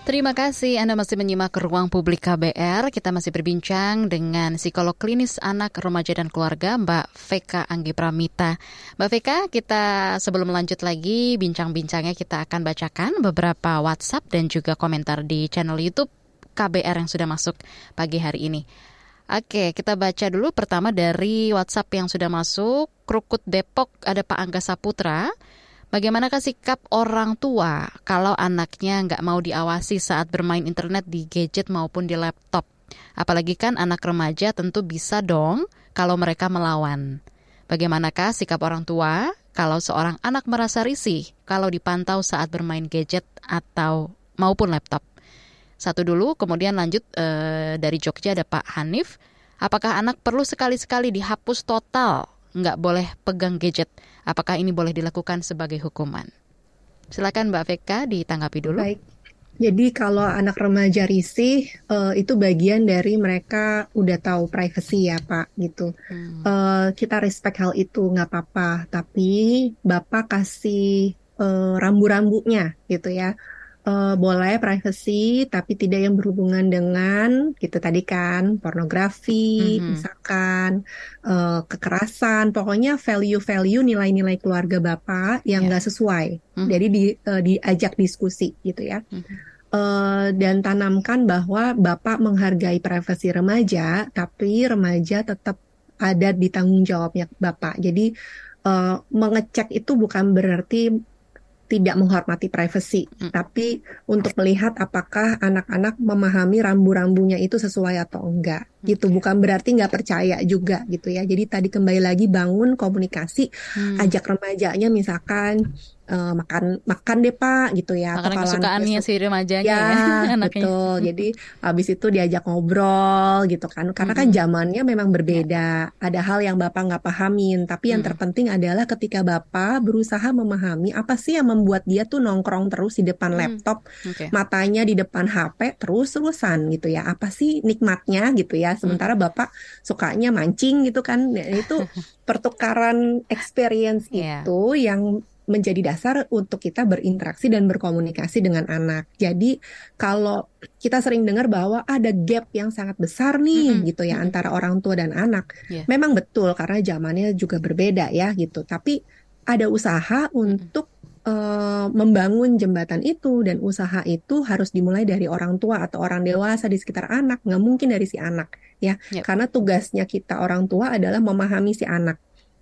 Terima kasih Anda masih menyimak ruang publik KBR. Kita masih berbincang dengan psikolog klinis anak, remaja, dan keluarga Mbak Veka Anggi Pramita. Mbak Veka, kita sebelum lanjut lagi bincang-bincangnya kita akan bacakan beberapa WhatsApp dan juga komentar di channel YouTube KBR yang sudah masuk pagi hari ini. Oke, kita baca dulu pertama dari WhatsApp yang sudah masuk. Krukut Depok ada Pak Angga Saputra. Bagaimanakah sikap orang tua kalau anaknya nggak mau diawasi saat bermain internet di gadget maupun di laptop? Apalagi kan anak remaja tentu bisa dong kalau mereka melawan. Bagaimanakah sikap orang tua kalau seorang anak merasa risih kalau dipantau saat bermain gadget atau maupun laptop? Satu dulu, kemudian lanjut e, dari Jogja ada Pak Hanif. Apakah anak perlu sekali-sekali dihapus total nggak boleh pegang gadget. Apakah ini boleh dilakukan sebagai hukuman? Silakan Mbak Veka ditanggapi dulu. Baik. Jadi kalau anak remaja risih uh, itu bagian dari mereka udah tahu privacy ya Pak gitu. Hmm. Uh, kita respect hal itu nggak apa-apa, tapi Bapak kasih uh, rambu-rambunya gitu ya. Uh, boleh privacy tapi tidak yang berhubungan dengan gitu tadi kan pornografi mm -hmm. misalkan uh, kekerasan pokoknya value-value nilai-nilai keluarga bapak yang ya. nggak yeah. sesuai mm -hmm. jadi di, uh, diajak diskusi gitu ya mm -hmm uh, dan tanamkan bahwa Bapak menghargai privasi remaja, tapi remaja tetap ada di tanggung jawabnya Bapak. Jadi uh, mengecek itu bukan berarti tidak menghormati privasi, hmm. tapi untuk melihat apakah anak-anak memahami rambu-rambunya itu sesuai atau enggak, okay. gitu. Bukan berarti nggak percaya juga, gitu ya. Jadi tadi kembali lagi bangun komunikasi, hmm. ajak remajanya misalkan uh, makan makan deh pak gitu ya makanan kesukaannya si remajanya ya, ya betul. Jadi habis itu diajak ngobrol gitu kan. Karena kan zamannya memang berbeda. Ada hal yang bapak nggak pahamin. Tapi yang terpenting adalah ketika bapak berusaha memahami apa sih yang membuat dia tuh nongkrong terus di depan laptop okay. matanya di depan HP terus terusan gitu ya. Apa sih nikmatnya gitu ya. Sementara bapak sukanya mancing gitu kan. Nah, itu pertukaran experience yeah. itu yang menjadi dasar untuk kita berinteraksi dan berkomunikasi dengan anak. Jadi kalau kita sering dengar bahwa ada gap yang sangat besar nih mm -hmm. gitu ya mm -hmm. antara orang tua dan anak. Yeah. Memang betul karena zamannya juga berbeda ya gitu. Tapi ada usaha untuk uh, membangun jembatan itu dan usaha itu harus dimulai dari orang tua atau orang dewasa di sekitar anak, nggak mungkin dari si anak ya. Yep. Karena tugasnya kita orang tua adalah memahami si anak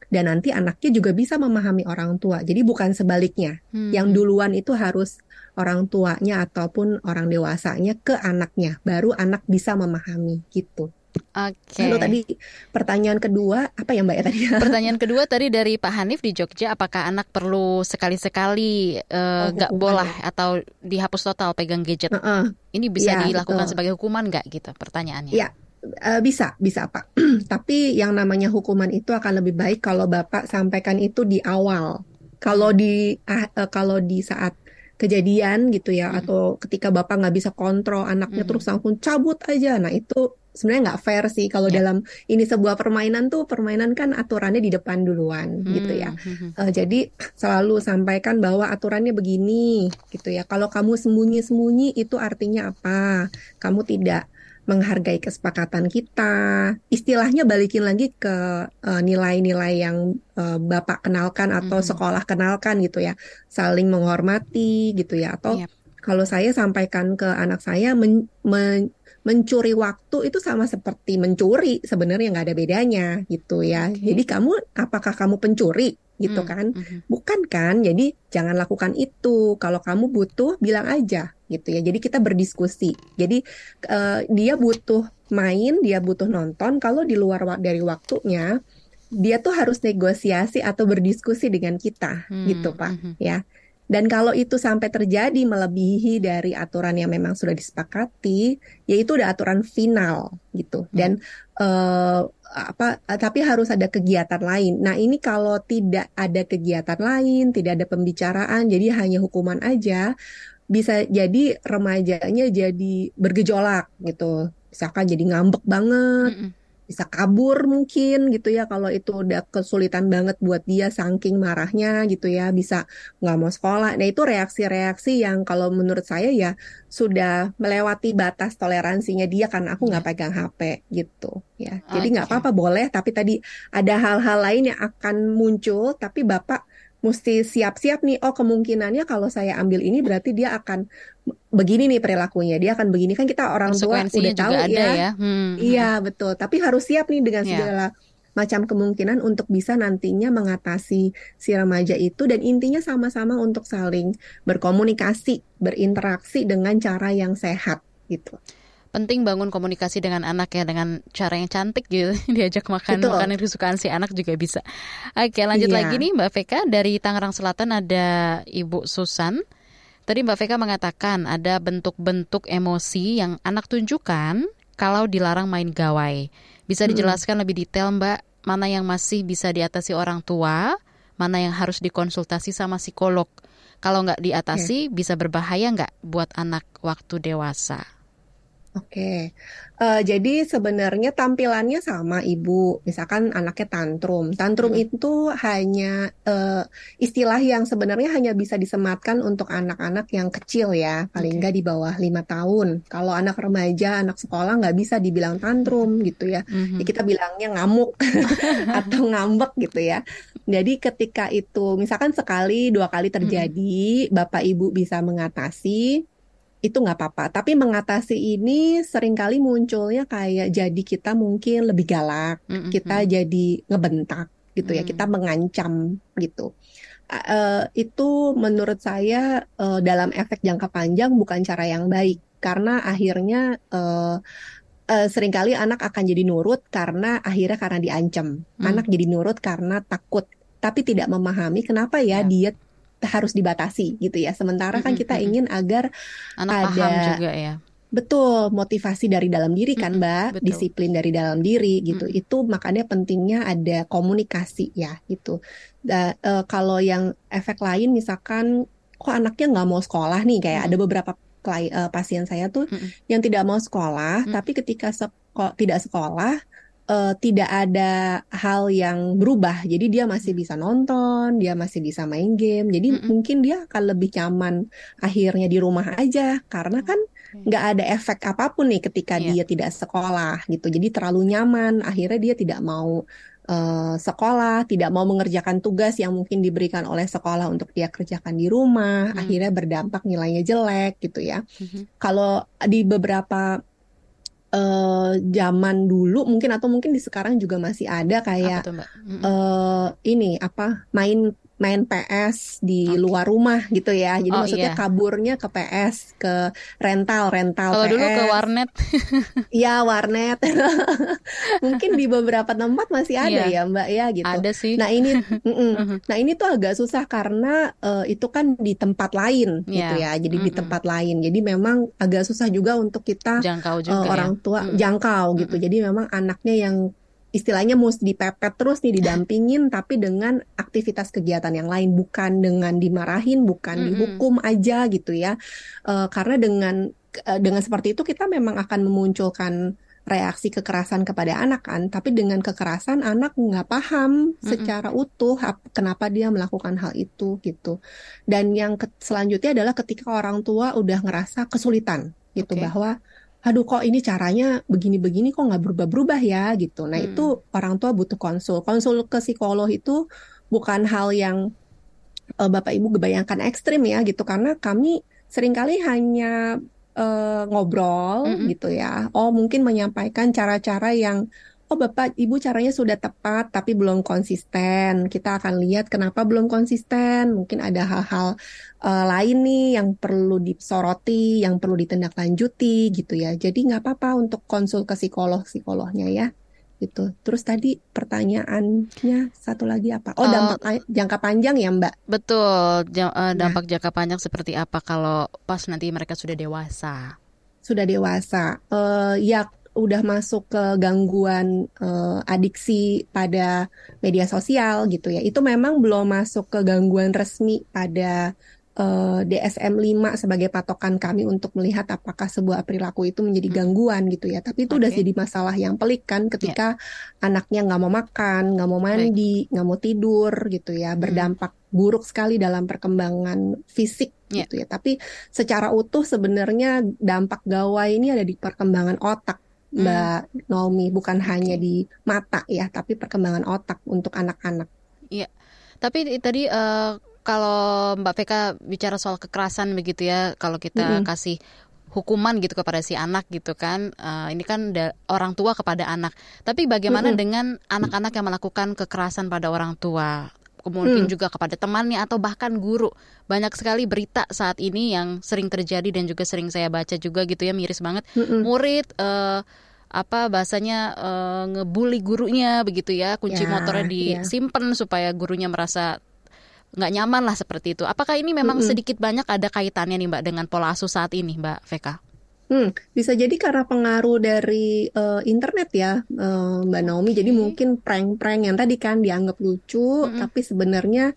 dan nanti anaknya juga bisa memahami orang tua. Jadi bukan sebaliknya. Hmm. Yang duluan itu harus orang tuanya ataupun orang dewasanya ke anaknya, baru anak bisa memahami gitu. Oke. Okay. Lalu tadi pertanyaan kedua apa ya Mbak ya tadi? Pertanyaan kedua tadi dari Pak Hanif di Jogja, apakah anak perlu sekali-sekali uh, oh, boleh atau dihapus total pegang gadget? Uh -uh. Ini bisa ya, dilakukan betul. sebagai hukuman nggak gitu? Pertanyaannya. Iya, Uh, bisa, bisa Pak. Tapi yang namanya hukuman itu akan lebih baik kalau Bapak sampaikan itu di awal. Kalau di uh, uh, kalau di saat kejadian gitu ya, hmm. atau ketika Bapak nggak bisa kontrol anaknya hmm. terus langsung cabut aja. Nah itu sebenarnya nggak fair sih kalau yeah. dalam ini sebuah permainan tuh permainan kan aturannya di depan duluan hmm. gitu ya. Uh, jadi selalu sampaikan bahwa aturannya begini gitu ya. Kalau kamu sembunyi-sembunyi itu artinya apa? Kamu tidak menghargai kesepakatan kita. Istilahnya balikin lagi ke eh, nilai-nilai uh, yang uh, Bapak kenalkan atau mm-hmm. sekolah kenalkan gitu ya. Saling menghormati gitu ya atau yep. kalau saya sampaikan ke anak saya men, men, mencuri waktu itu sama seperti mencuri sebenarnya nggak ada bedanya gitu ya. Okay. Jadi kamu apakah kamu pencuri? gitu hmm, kan. Mm-hmm. Bukan kan? Jadi jangan lakukan itu. Kalau kamu butuh bilang aja gitu ya. Jadi kita berdiskusi. Jadi uh, dia butuh main, dia butuh nonton. Kalau di luar dari waktunya dia tuh harus negosiasi atau berdiskusi dengan kita hmm, gitu, Pak, mm-hmm. ya. Dan kalau itu sampai terjadi melebihi dari aturan yang memang sudah disepakati, yaitu udah aturan final gitu. Hmm. Dan uh, apa tapi harus ada kegiatan lain. Nah, ini kalau tidak ada kegiatan lain, tidak ada pembicaraan, jadi hanya hukuman aja, bisa jadi remajanya jadi bergejolak gitu. Misalkan jadi ngambek banget. Mm -mm bisa kabur mungkin gitu ya kalau itu udah kesulitan banget buat dia saking marahnya gitu ya bisa nggak mau sekolah. Nah itu reaksi-reaksi yang kalau menurut saya ya sudah melewati batas toleransinya dia karena aku nggak iya. pegang HP gitu ya. Jadi nggak apa-apa boleh. Tapi tadi ada hal-hal lain yang akan muncul tapi bapak mesti siap-siap nih. Oh kemungkinannya kalau saya ambil ini berarti dia akan begini nih perilakunya dia akan begini kan kita orang tua udah tahu ada ya, ya. Hmm. iya hmm. betul tapi harus siap nih dengan yeah. segala macam kemungkinan untuk bisa nantinya mengatasi si remaja itu dan intinya sama-sama untuk saling berkomunikasi berinteraksi dengan cara yang sehat gitu penting bangun komunikasi dengan anak ya dengan cara yang cantik gitu diajak makan Betul. makanan kesukaan si anak juga bisa. Oke lanjut iya. lagi nih Mbak Veka dari Tangerang Selatan ada Ibu Susan. Tadi Mbak Veka mengatakan ada bentuk-bentuk emosi yang anak tunjukkan kalau dilarang main gawai. Bisa dijelaskan hmm. lebih detail Mbak mana yang masih bisa diatasi orang tua, mana yang harus dikonsultasi sama psikolog. Kalau nggak diatasi, yeah. bisa berbahaya nggak buat anak waktu dewasa? Oke, uh, jadi sebenarnya tampilannya sama ibu. Misalkan anaknya tantrum, tantrum hmm. itu hanya uh, istilah yang sebenarnya hanya bisa disematkan untuk anak-anak yang kecil ya, paling nggak di bawah lima tahun. Kalau anak remaja, anak sekolah nggak bisa dibilang tantrum gitu ya. Hmm. ya kita bilangnya ngamuk atau ngambek gitu ya. Jadi ketika itu misalkan sekali dua kali terjadi, hmm. bapak ibu bisa mengatasi itu nggak apa-apa. Tapi mengatasi ini sering kali munculnya kayak jadi kita mungkin lebih galak, mm -hmm. kita jadi ngebentak gitu ya, mm. kita mengancam gitu. Uh, itu menurut saya uh, dalam efek jangka panjang bukan cara yang baik karena akhirnya uh, uh, sering kali anak akan jadi nurut karena akhirnya karena diancam. Mm. Anak jadi nurut karena takut tapi tidak memahami kenapa ya yeah. dia harus dibatasi gitu ya. Sementara kan kita ingin agar Anak ada paham juga ya. Betul, motivasi dari dalam diri kan, Mbak, betul. disiplin dari dalam diri gitu. Mm. Itu makanya pentingnya ada komunikasi ya, gitu. Da, uh, kalau yang efek lain misalkan kok anaknya nggak mau sekolah nih, kayak mm. ada beberapa klien, uh, pasien saya tuh mm. yang tidak mau sekolah, mm. tapi ketika seko tidak sekolah uh, tidak ada hal yang berubah. Jadi dia masih bisa nonton, dia masih bisa main game. Jadi mm -mm. mungkin dia akan lebih nyaman akhirnya di rumah aja karena kan nggak ada efek apa pun nih ketika yeah. dia tidak sekolah gitu. Jadi terlalu nyaman, akhirnya dia tidak mau uh, sekolah, tidak mau mengerjakan tugas yang mungkin diberikan oleh sekolah untuk dia kerjakan di rumah, hmm. akhirnya berdampak nilainya jelek gitu ya. Hmm. Kalau di beberapa uh, zaman dulu mungkin atau mungkin di sekarang juga masih ada kayak apa tuh, Mbak? Uh, ini apa main main PS di okay. luar rumah gitu ya. Jadi oh, maksudnya iya. kaburnya ke PS, ke rental, rental Kalau dulu ke warnet. Iya, warnet. Mungkin di beberapa tempat masih ada iya. ya, Mbak ya gitu. Ada sih. Nah, ini Nah, ini tuh agak susah karena uh, itu kan di tempat lain yeah. gitu ya. Jadi mm -hmm. di tempat lain. Jadi memang agak susah juga untuk kita jangkau juga uh, orang tua mm. jangkau gitu. Mm. Jadi memang anaknya yang istilahnya mesti dipepet terus nih didampingin tapi dengan aktivitas kegiatan yang lain. Bukan dengan dimarahin bukan mm -hmm. dihukum aja gitu ya. Uh, karena dengan uh, dengan seperti itu kita memang akan memunculkan reaksi kekerasan kepada anak kan. Tapi dengan kekerasan anak nggak paham secara utuh kenapa dia melakukan hal itu gitu. Dan yang selanjutnya adalah ketika orang tua udah ngerasa kesulitan gitu okay. bahwa aduh kok ini caranya begini-begini kok nggak berubah-berubah ya gitu. Nah hmm. itu orang tua butuh konsul. Konsul ke psikolog itu bukan hal yang uh, bapak ibu kebayangkan ekstrim ya gitu karena kami sering kali hanya uh, ngobrol mm -hmm. gitu ya. Oh mungkin menyampaikan cara-cara yang oh Bapak Ibu caranya sudah tepat tapi belum konsisten. Kita akan lihat kenapa belum konsisten. Mungkin ada hal-hal uh, lain nih yang perlu disoroti, yang perlu ditindaklanjuti gitu ya. Jadi nggak apa-apa untuk konsul ke psikolog-psikolognya ya gitu. Terus tadi pertanyaannya satu lagi apa? Oh, dampak uh, jangka panjang ya, Mbak? Betul. Eh, dampak nah. jangka panjang seperti apa kalau pas nanti mereka sudah dewasa? Sudah dewasa. Uh, ya udah masuk ke gangguan uh, adiksi pada media sosial gitu ya. Itu memang belum masuk ke gangguan resmi pada uh, DSM-5 sebagai patokan kami untuk melihat apakah sebuah perilaku itu menjadi hmm. gangguan gitu ya. Tapi itu okay. udah jadi masalah yang pelik kan ketika yeah. anaknya nggak mau makan, nggak mau mandi, nggak mau tidur gitu ya, hmm. berdampak hmm. buruk sekali dalam perkembangan fisik yeah. gitu ya. Tapi secara utuh sebenarnya dampak gawai ini ada di perkembangan otak Mbak hmm. Naomi bukan hanya di mata ya tapi perkembangan otak untuk anak-anak. Iya. Tapi tadi uh, kalau Mbak Veka bicara soal kekerasan begitu ya kalau kita -hmm. kasih hukuman gitu kepada si anak gitu kan uh, ini kan orang tua kepada anak tapi bagaimana -hmm. dengan anak-anak yang melakukan kekerasan pada orang tua mungkin hmm. juga kepada temannya atau bahkan guru. Banyak sekali berita saat ini yang sering terjadi dan juga sering saya baca juga gitu ya miris banget. Hmm. Murid uh, apa bahasanya uh, ngebully gurunya begitu ya, kunci ya, motornya ya. disimpan ya. supaya gurunya merasa nggak nyaman lah seperti itu. Apakah ini memang hmm. sedikit banyak ada kaitannya nih Mbak dengan pola asuh saat ini Mbak Veka? Hmm, bisa jadi karena pengaruh dari uh, internet ya, uh, Mbak Naomi. Jadi mungkin prank-prank yang tadi kan dianggap lucu, -hmm. tapi sebenarnya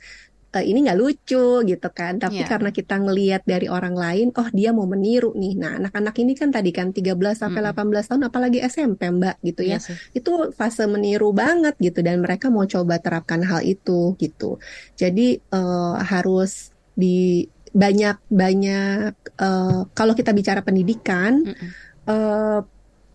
uh, ini nggak lucu gitu kan. Tapi yeah. karena kita ngelihat dari orang lain, oh dia mau meniru nih. Nah, anak-anak ini kan tadi kan 13 sampai mm -hmm. 18 tahun apalagi SMP, Mbak gitu ya. Yes, iya itu fase meniru banget gitu dan mereka mau coba terapkan hal itu gitu. Jadi uh, harus di banyak banyak uh, kalau kita bicara pendidikan mm -hmm. uh,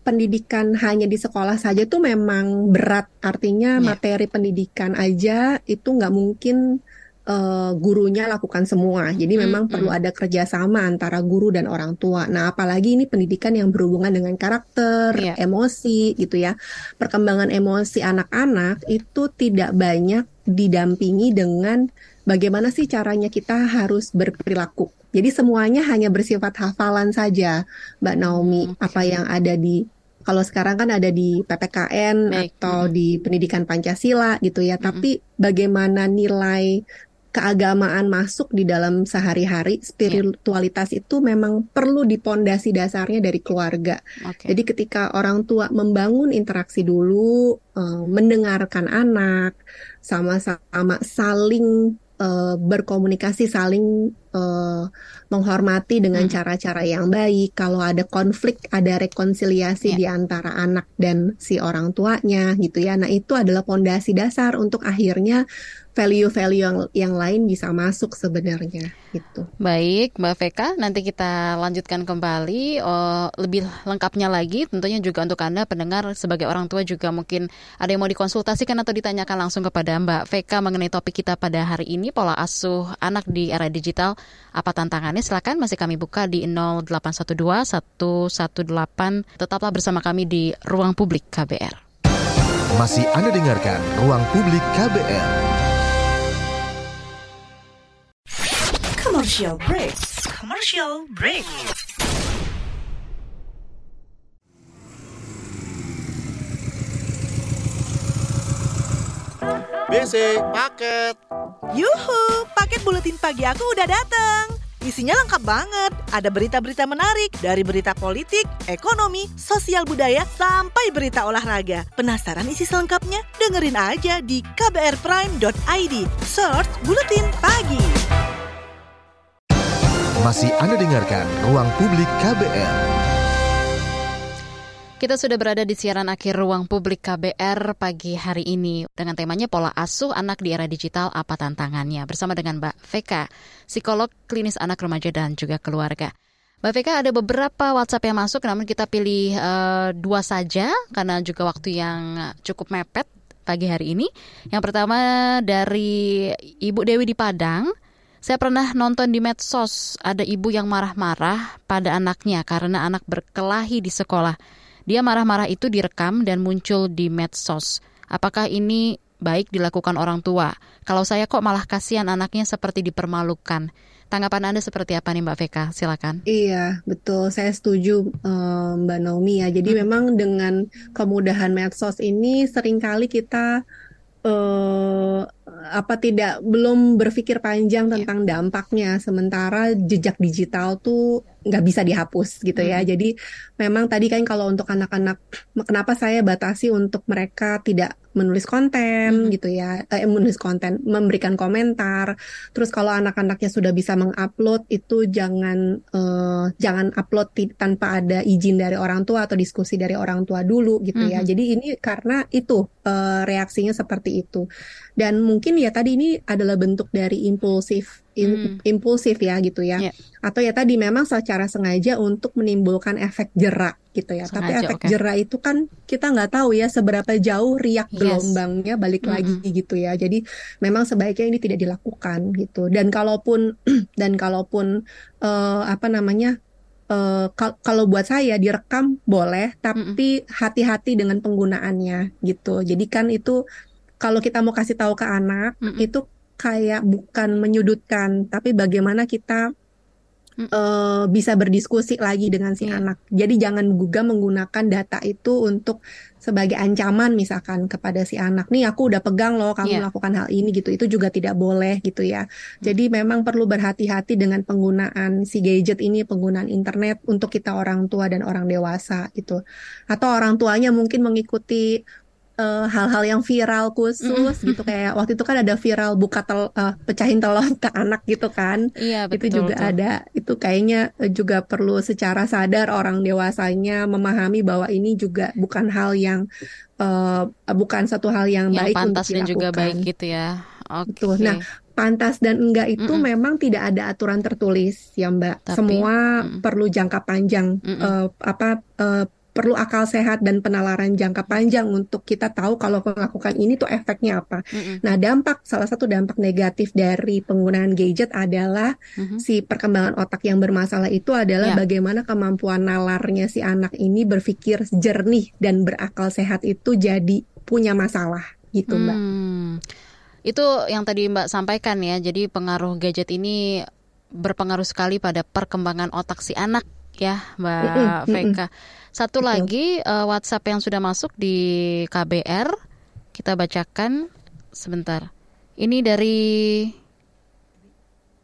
pendidikan hanya di sekolah saja tuh memang berat. Artinya yeah. materi pendidikan aja itu nggak mungkin uh, gurunya lakukan semua. Jadi hmm, memang perlu ada kerjasama antara guru dan orang tua. Nah, apalagi ini pendidikan yang berhubungan dengan karakter, yeah. emosi, gitu ya. Perkembangan emosi anak-anak itu tidak banyak didampingi dengan bagaimana sih caranya kita harus berperilaku. Jadi semuanya hanya bersifat hafalan saja, Mbak Naomi. Okay. Apa yang ada di kalau sekarang kan ada di PPKN Baik. atau di pendidikan Pancasila gitu ya. Mm -hmm. Tapi bagaimana nilai keagamaan masuk di dalam sehari-hari spiritualitas yeah. itu memang perlu dipondasi dasarnya dari keluarga. Okay. Jadi ketika orang tua membangun interaksi dulu, uh, mendengarkan anak, sama-sama saling uh, berkomunikasi saling uh, menghormati dengan hmm. cara-cara hmm. yang baik. Kalau ada konflik, ada rekonsiliasi yeah. di antara anak dan si orang tuanya gitu ya. Nah, itu adalah pondasi dasar untuk akhirnya value-value yang yang lain bisa masuk sebenarnya gitu. Baik, Mbak Veka, nanti kita lanjutkan kembali oh, lebih lengkapnya lagi tentunya juga untuk Anda pendengar sebagai orang tua juga mungkin ada yang mau dikonsultasikan atau ditanyakan langsung kepada Mbak Veka mengenai topik kita pada hari ini pola asuh anak di era digital. Apa tantangannya? Silakan masih kami buka di 0812 118. Tetaplah bersama kami di Ruang Publik KBR. Masih Anda dengarkan Ruang Publik KBR. Commercial break. Commercial break. BC paket. Yuhu, paket buletin pagi aku udah datang. Isinya lengkap banget. Ada berita-berita menarik dari berita politik, ekonomi, sosial budaya, sampai berita olahraga. Penasaran isi selengkapnya? Dengerin aja di kbrprime.id. Search Buletin Pagi. Masih Anda dengarkan Ruang Publik KBR. Kita sudah berada di siaran akhir ruang publik KBR pagi hari ini dengan temanya pola asuh anak di era digital apa tantangannya bersama dengan Mbak Veka, psikolog klinis anak remaja dan juga keluarga. Mbak Veka ada beberapa WhatsApp yang masuk namun kita pilih uh, dua saja karena juga waktu yang cukup mepet pagi hari ini. Yang pertama dari Ibu Dewi di Padang. Saya pernah nonton di medsos ada ibu yang marah-marah pada anaknya karena anak berkelahi di sekolah. Dia marah-marah itu direkam dan muncul di medsos. Apakah ini baik dilakukan orang tua? Kalau saya kok malah kasihan anaknya seperti dipermalukan. Tanggapan Anda seperti apa nih Mbak Veka? Silakan. Iya, betul. Saya setuju um, Mbak Naomi ya. Jadi hmm. memang dengan kemudahan medsos ini sering kali kita uh, apa tidak belum berpikir panjang iya. tentang yeah. dampaknya sementara jejak digital tuh nggak bisa dihapus gitu ya mm. jadi memang tadi kan kalau untuk anak-anak kenapa saya batasi untuk mereka tidak menulis konten hmm. gitu ya, eh, menulis konten, memberikan komentar. Terus kalau anak-anaknya sudah bisa mengupload itu jangan uh, jangan upload tanpa ada izin dari orang tua atau diskusi dari orang tua dulu gitu ya. hmm. ya. Jadi ini karena itu uh, reaksinya seperti itu. Dan mungkin ya tadi ini adalah bentuk dari impulsif in, hmm. impulsif ya gitu ya. Yeah. Atau ya tadi memang secara sengaja untuk menimbulkan efek jerak gitu ya. Sengaja, Tapi efek okay. jerak itu kan kita nggak tahu ya seberapa jauh riak yes. gelombangnya balik hmm. lagi gitu ya. Jadi memang sebaiknya ini tidak dilakukan gitu. Dan kalaupun dan kalaupun uh, apa namanya Uh, kal kalau buat saya direkam boleh, tapi hati-hati mm dengan penggunaannya gitu. Jadi kan itu kalau kita mau kasih tahu ke anak mm -mm. itu kayak bukan menyudutkan, tapi bagaimana kita uh, bisa berdiskusi lagi dengan si yeah. anak. Jadi jangan juga menggunakan data itu untuk sebagai ancaman misalkan kepada si anak. Nih aku udah pegang loh kamu yeah. melakukan hal ini gitu. Itu juga tidak boleh gitu ya. Jadi memang perlu berhati-hati dengan penggunaan si gadget ini, penggunaan internet untuk kita orang tua dan orang dewasa gitu. Atau orang tuanya mungkin mengikuti uh, hal-hal yang viral khusus gitu kayak waktu itu kan ada viral buka tel uh, pecahin telur ke anak gitu kan iya, betul, itu juga betul. ada itu kayaknya juga perlu secara sadar orang dewasanya memahami bahwa ini juga bukan hal yang uh, bukan satu hal yang, yang baik pantas untuk dan juga baik gitu ya oke okay. nah pantas dan enggak itu mm -mm. memang tidak ada aturan tertulis ya Mbak Tapi, semua mm -mm. perlu jangka panjang mm -mm. Uh, apa uh, perlu akal sehat dan penalaran jangka panjang untuk kita tahu kalau melakukan ini tuh efeknya apa. Mm-hmm. Nah, dampak salah satu dampak negatif dari penggunaan gadget adalah mm-hmm. si perkembangan otak yang bermasalah itu adalah yeah. bagaimana kemampuan nalarnya si anak ini berpikir jernih dan berakal sehat itu jadi punya masalah gitu, Mbak. Hmm. Itu yang tadi Mbak sampaikan ya. Jadi pengaruh gadget ini berpengaruh sekali pada perkembangan otak si anak ya, Mbak mm -mm, Veka. Satu Betul. lagi uh, WhatsApp yang sudah masuk di KBR kita bacakan sebentar. Ini dari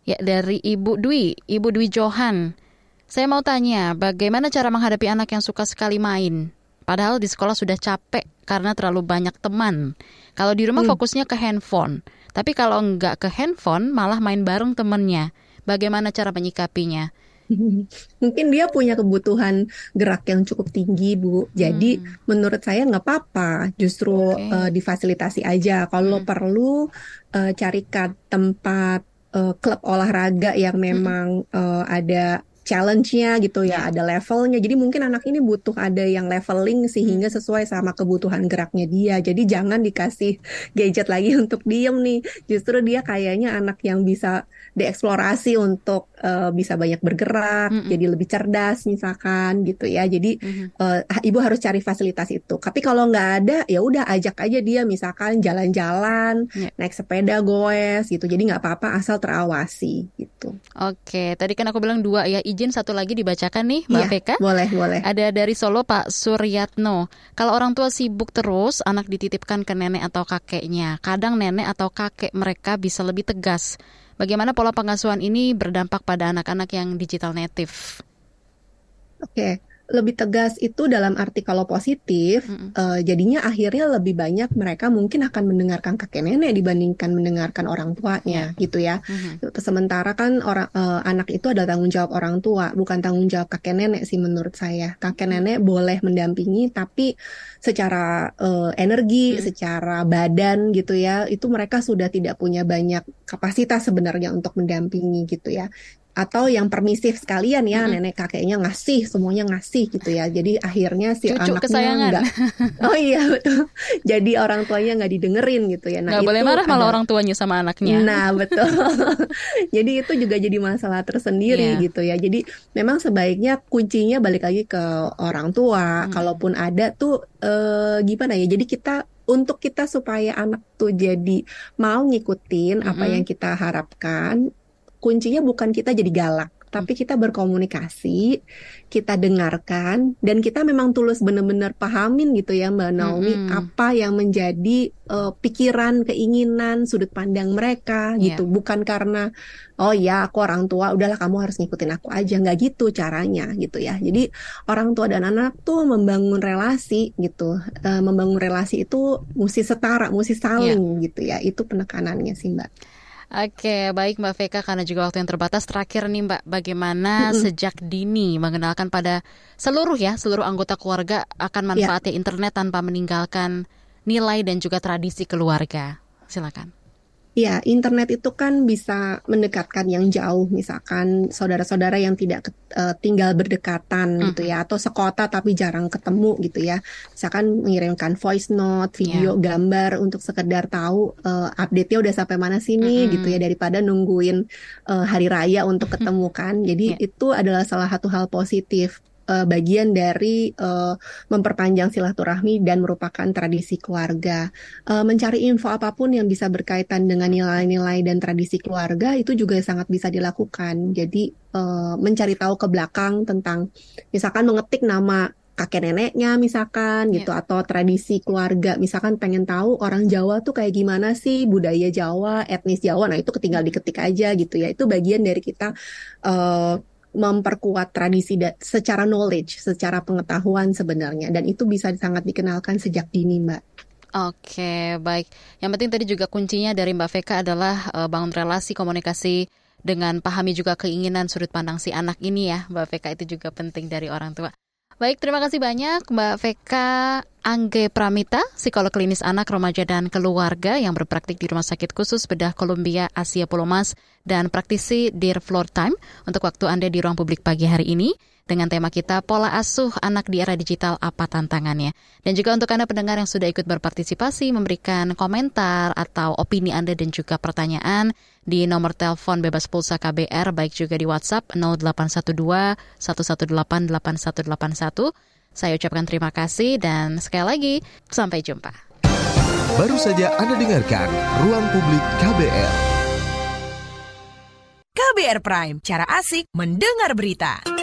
ya dari Ibu Dwi, Ibu Dwi Johan. Saya mau tanya, bagaimana cara menghadapi anak yang suka sekali main? Padahal di sekolah sudah capek karena terlalu banyak teman. Kalau di rumah hmm. fokusnya ke handphone. Tapi kalau nggak ke handphone, malah main bareng temennya. Bagaimana cara menyikapinya? Mungkin dia punya kebutuhan gerak yang cukup tinggi, Bu. Jadi hmm. menurut saya nggak apa-apa, justru okay. uh, eh, difasilitasi aja. Kalau hmm. perlu uh, carikan tempat uh, klub olahraga yang hmm. memang hmm. uh, ada challenge-nya gitu ya, ada levelnya. Jadi mungkin anak ini butuh ada yang leveling sehingga hmm. sesuai sama kebutuhan geraknya dia. Jadi jangan dikasih gadget lagi untuk diem nih. Justru dia kayaknya anak yang bisa dieksplorasi untuk uh, bisa banyak bergerak, mm -hmm. jadi lebih cerdas misalkan gitu ya. Jadi mm -hmm. uh, ibu harus cari fasilitas itu. Tapi kalau nggak ada, ya udah ajak aja dia misalkan jalan-jalan, yeah. naik sepeda goes gitu. Jadi nggak apa-apa asal terawasi gitu. Oke, tadi kan aku bilang dua ya. Izin satu lagi dibacakan nih, Mbak yeah, Boleh, boleh. Ada dari Solo Pak Suryatno. Kalau orang tua sibuk terus, anak dititipkan ke nenek atau kakeknya. Kadang nenek atau kakek mereka bisa lebih tegas Bagaimana pola pengasuhan ini berdampak pada anak-anak yang digital native? Oke, okay lebih tegas itu dalam arti kalau positif, mm -hmm. uh, jadinya akhirnya lebih banyak mereka mungkin akan mendengarkan kakek nenek dibandingkan mendengarkan orang tuanya, yeah. gitu ya. Mm -hmm. Sementara kan orang uh, anak itu adalah tanggung jawab orang tua, bukan tanggung jawab kakek nenek sih menurut saya. Kakek nenek boleh mendampingi, tapi secara uh, energi, mm -hmm. secara badan gitu ya, itu mereka sudah tidak punya banyak kapasitas sebenarnya untuk mendampingi gitu ya atau yang permisif sekalian ya mm -hmm. nenek kakeknya ngasih semuanya ngasih gitu ya jadi akhirnya si Cucu anaknya kesayangan. enggak oh iya betul jadi orang tuanya nggak didengerin gitu ya nah nggak boleh marah malah orang tuanya sama anaknya nah betul jadi itu juga jadi masalah tersendiri yeah. gitu ya jadi memang sebaiknya kuncinya balik lagi ke orang tua hmm. kalaupun ada tuh eh, gimana ya jadi kita untuk kita supaya anak tuh jadi mau ngikutin mm -hmm. apa yang kita harapkan kuncinya bukan kita jadi galak, tapi kita berkomunikasi, kita dengarkan, dan kita memang tulus benar-benar pahamin gitu ya Mbak Naomi mm -hmm. apa yang menjadi uh, pikiran, keinginan, sudut pandang mereka yeah. gitu, bukan karena oh ya aku orang tua, udahlah kamu harus ngikutin aku aja, nggak gitu caranya gitu ya. Jadi orang tua dan anak tuh membangun relasi gitu, uh, membangun relasi itu mesti setara, mesti saling yeah. gitu ya, itu penekanannya sih Mbak. Oke, baik Mbak Veka karena juga waktu yang terbatas terakhir nih Mbak, bagaimana sejak dini mengenalkan pada seluruh ya, seluruh anggota keluarga akan ya. manfaatnya internet tanpa meninggalkan nilai dan juga tradisi keluarga. Silakan. Ya, internet itu kan bisa mendekatkan yang jauh, misalkan saudara-saudara yang tidak uh, tinggal berdekatan mm. gitu ya, atau sekota tapi jarang ketemu gitu ya. Misalkan mengirimkan voice note, video, yeah. gambar untuk sekedar tahu uh, update-nya udah sampai mana sini mm -hmm. gitu ya, daripada nungguin uh, hari raya untuk ketemu kan. Jadi yeah. itu adalah salah satu hal positif uh, bagian dari uh, memperpanjang silaturahmi dan merupakan tradisi keluarga. Uh, mencari info apa pun yang bisa berkaitan dengan nilai-nilai dan tradisi keluarga itu juga sangat bisa dilakukan. Jadi uh, mencari tahu ke belakang tentang misalkan mengetik nama kakek neneknya misalkan gitu yeah. atau tradisi keluarga misalkan pengen tahu orang Jawa tuh kayak gimana sih budaya Jawa etnis Jawa nah itu ketinggal diketik aja gitu ya itu bagian dari kita uh, memperkuat tradisi secara knowledge, secara pengetahuan sebenarnya dan itu bisa sangat dikenalkan sejak dini, Mbak. Oke, baik. Yang penting tadi juga kuncinya dari Mbak Veka adalah uh, bangun relasi komunikasi dengan pahami juga keinginan sudut pandang si anak ini ya, Mbak Veka itu juga penting dari orang tua. Baik, terima kasih banyak Mbak Veka Angge Pramita, psikolog klinis anak, remaja, dan keluarga yang berpraktik di Rumah Sakit Khusus Bedah Columbia Asia Pulomas dan praktisi Dear Floor Time. Untuk waktu Anda di ruang publik pagi hari ini dengan tema kita pola asuh anak di era digital apa tantangannya. Dan juga untuk Anda pendengar yang sudah ikut berpartisipasi memberikan komentar atau opini Anda dan juga pertanyaan di nomor telepon bebas pulsa KBR baik juga di WhatsApp 0812 118 8181. Saya ucapkan terima kasih dan sekali lagi sampai jumpa. Baru saja Anda dengarkan Ruang Publik KBR. KBR Prime, cara asik mendengar berita.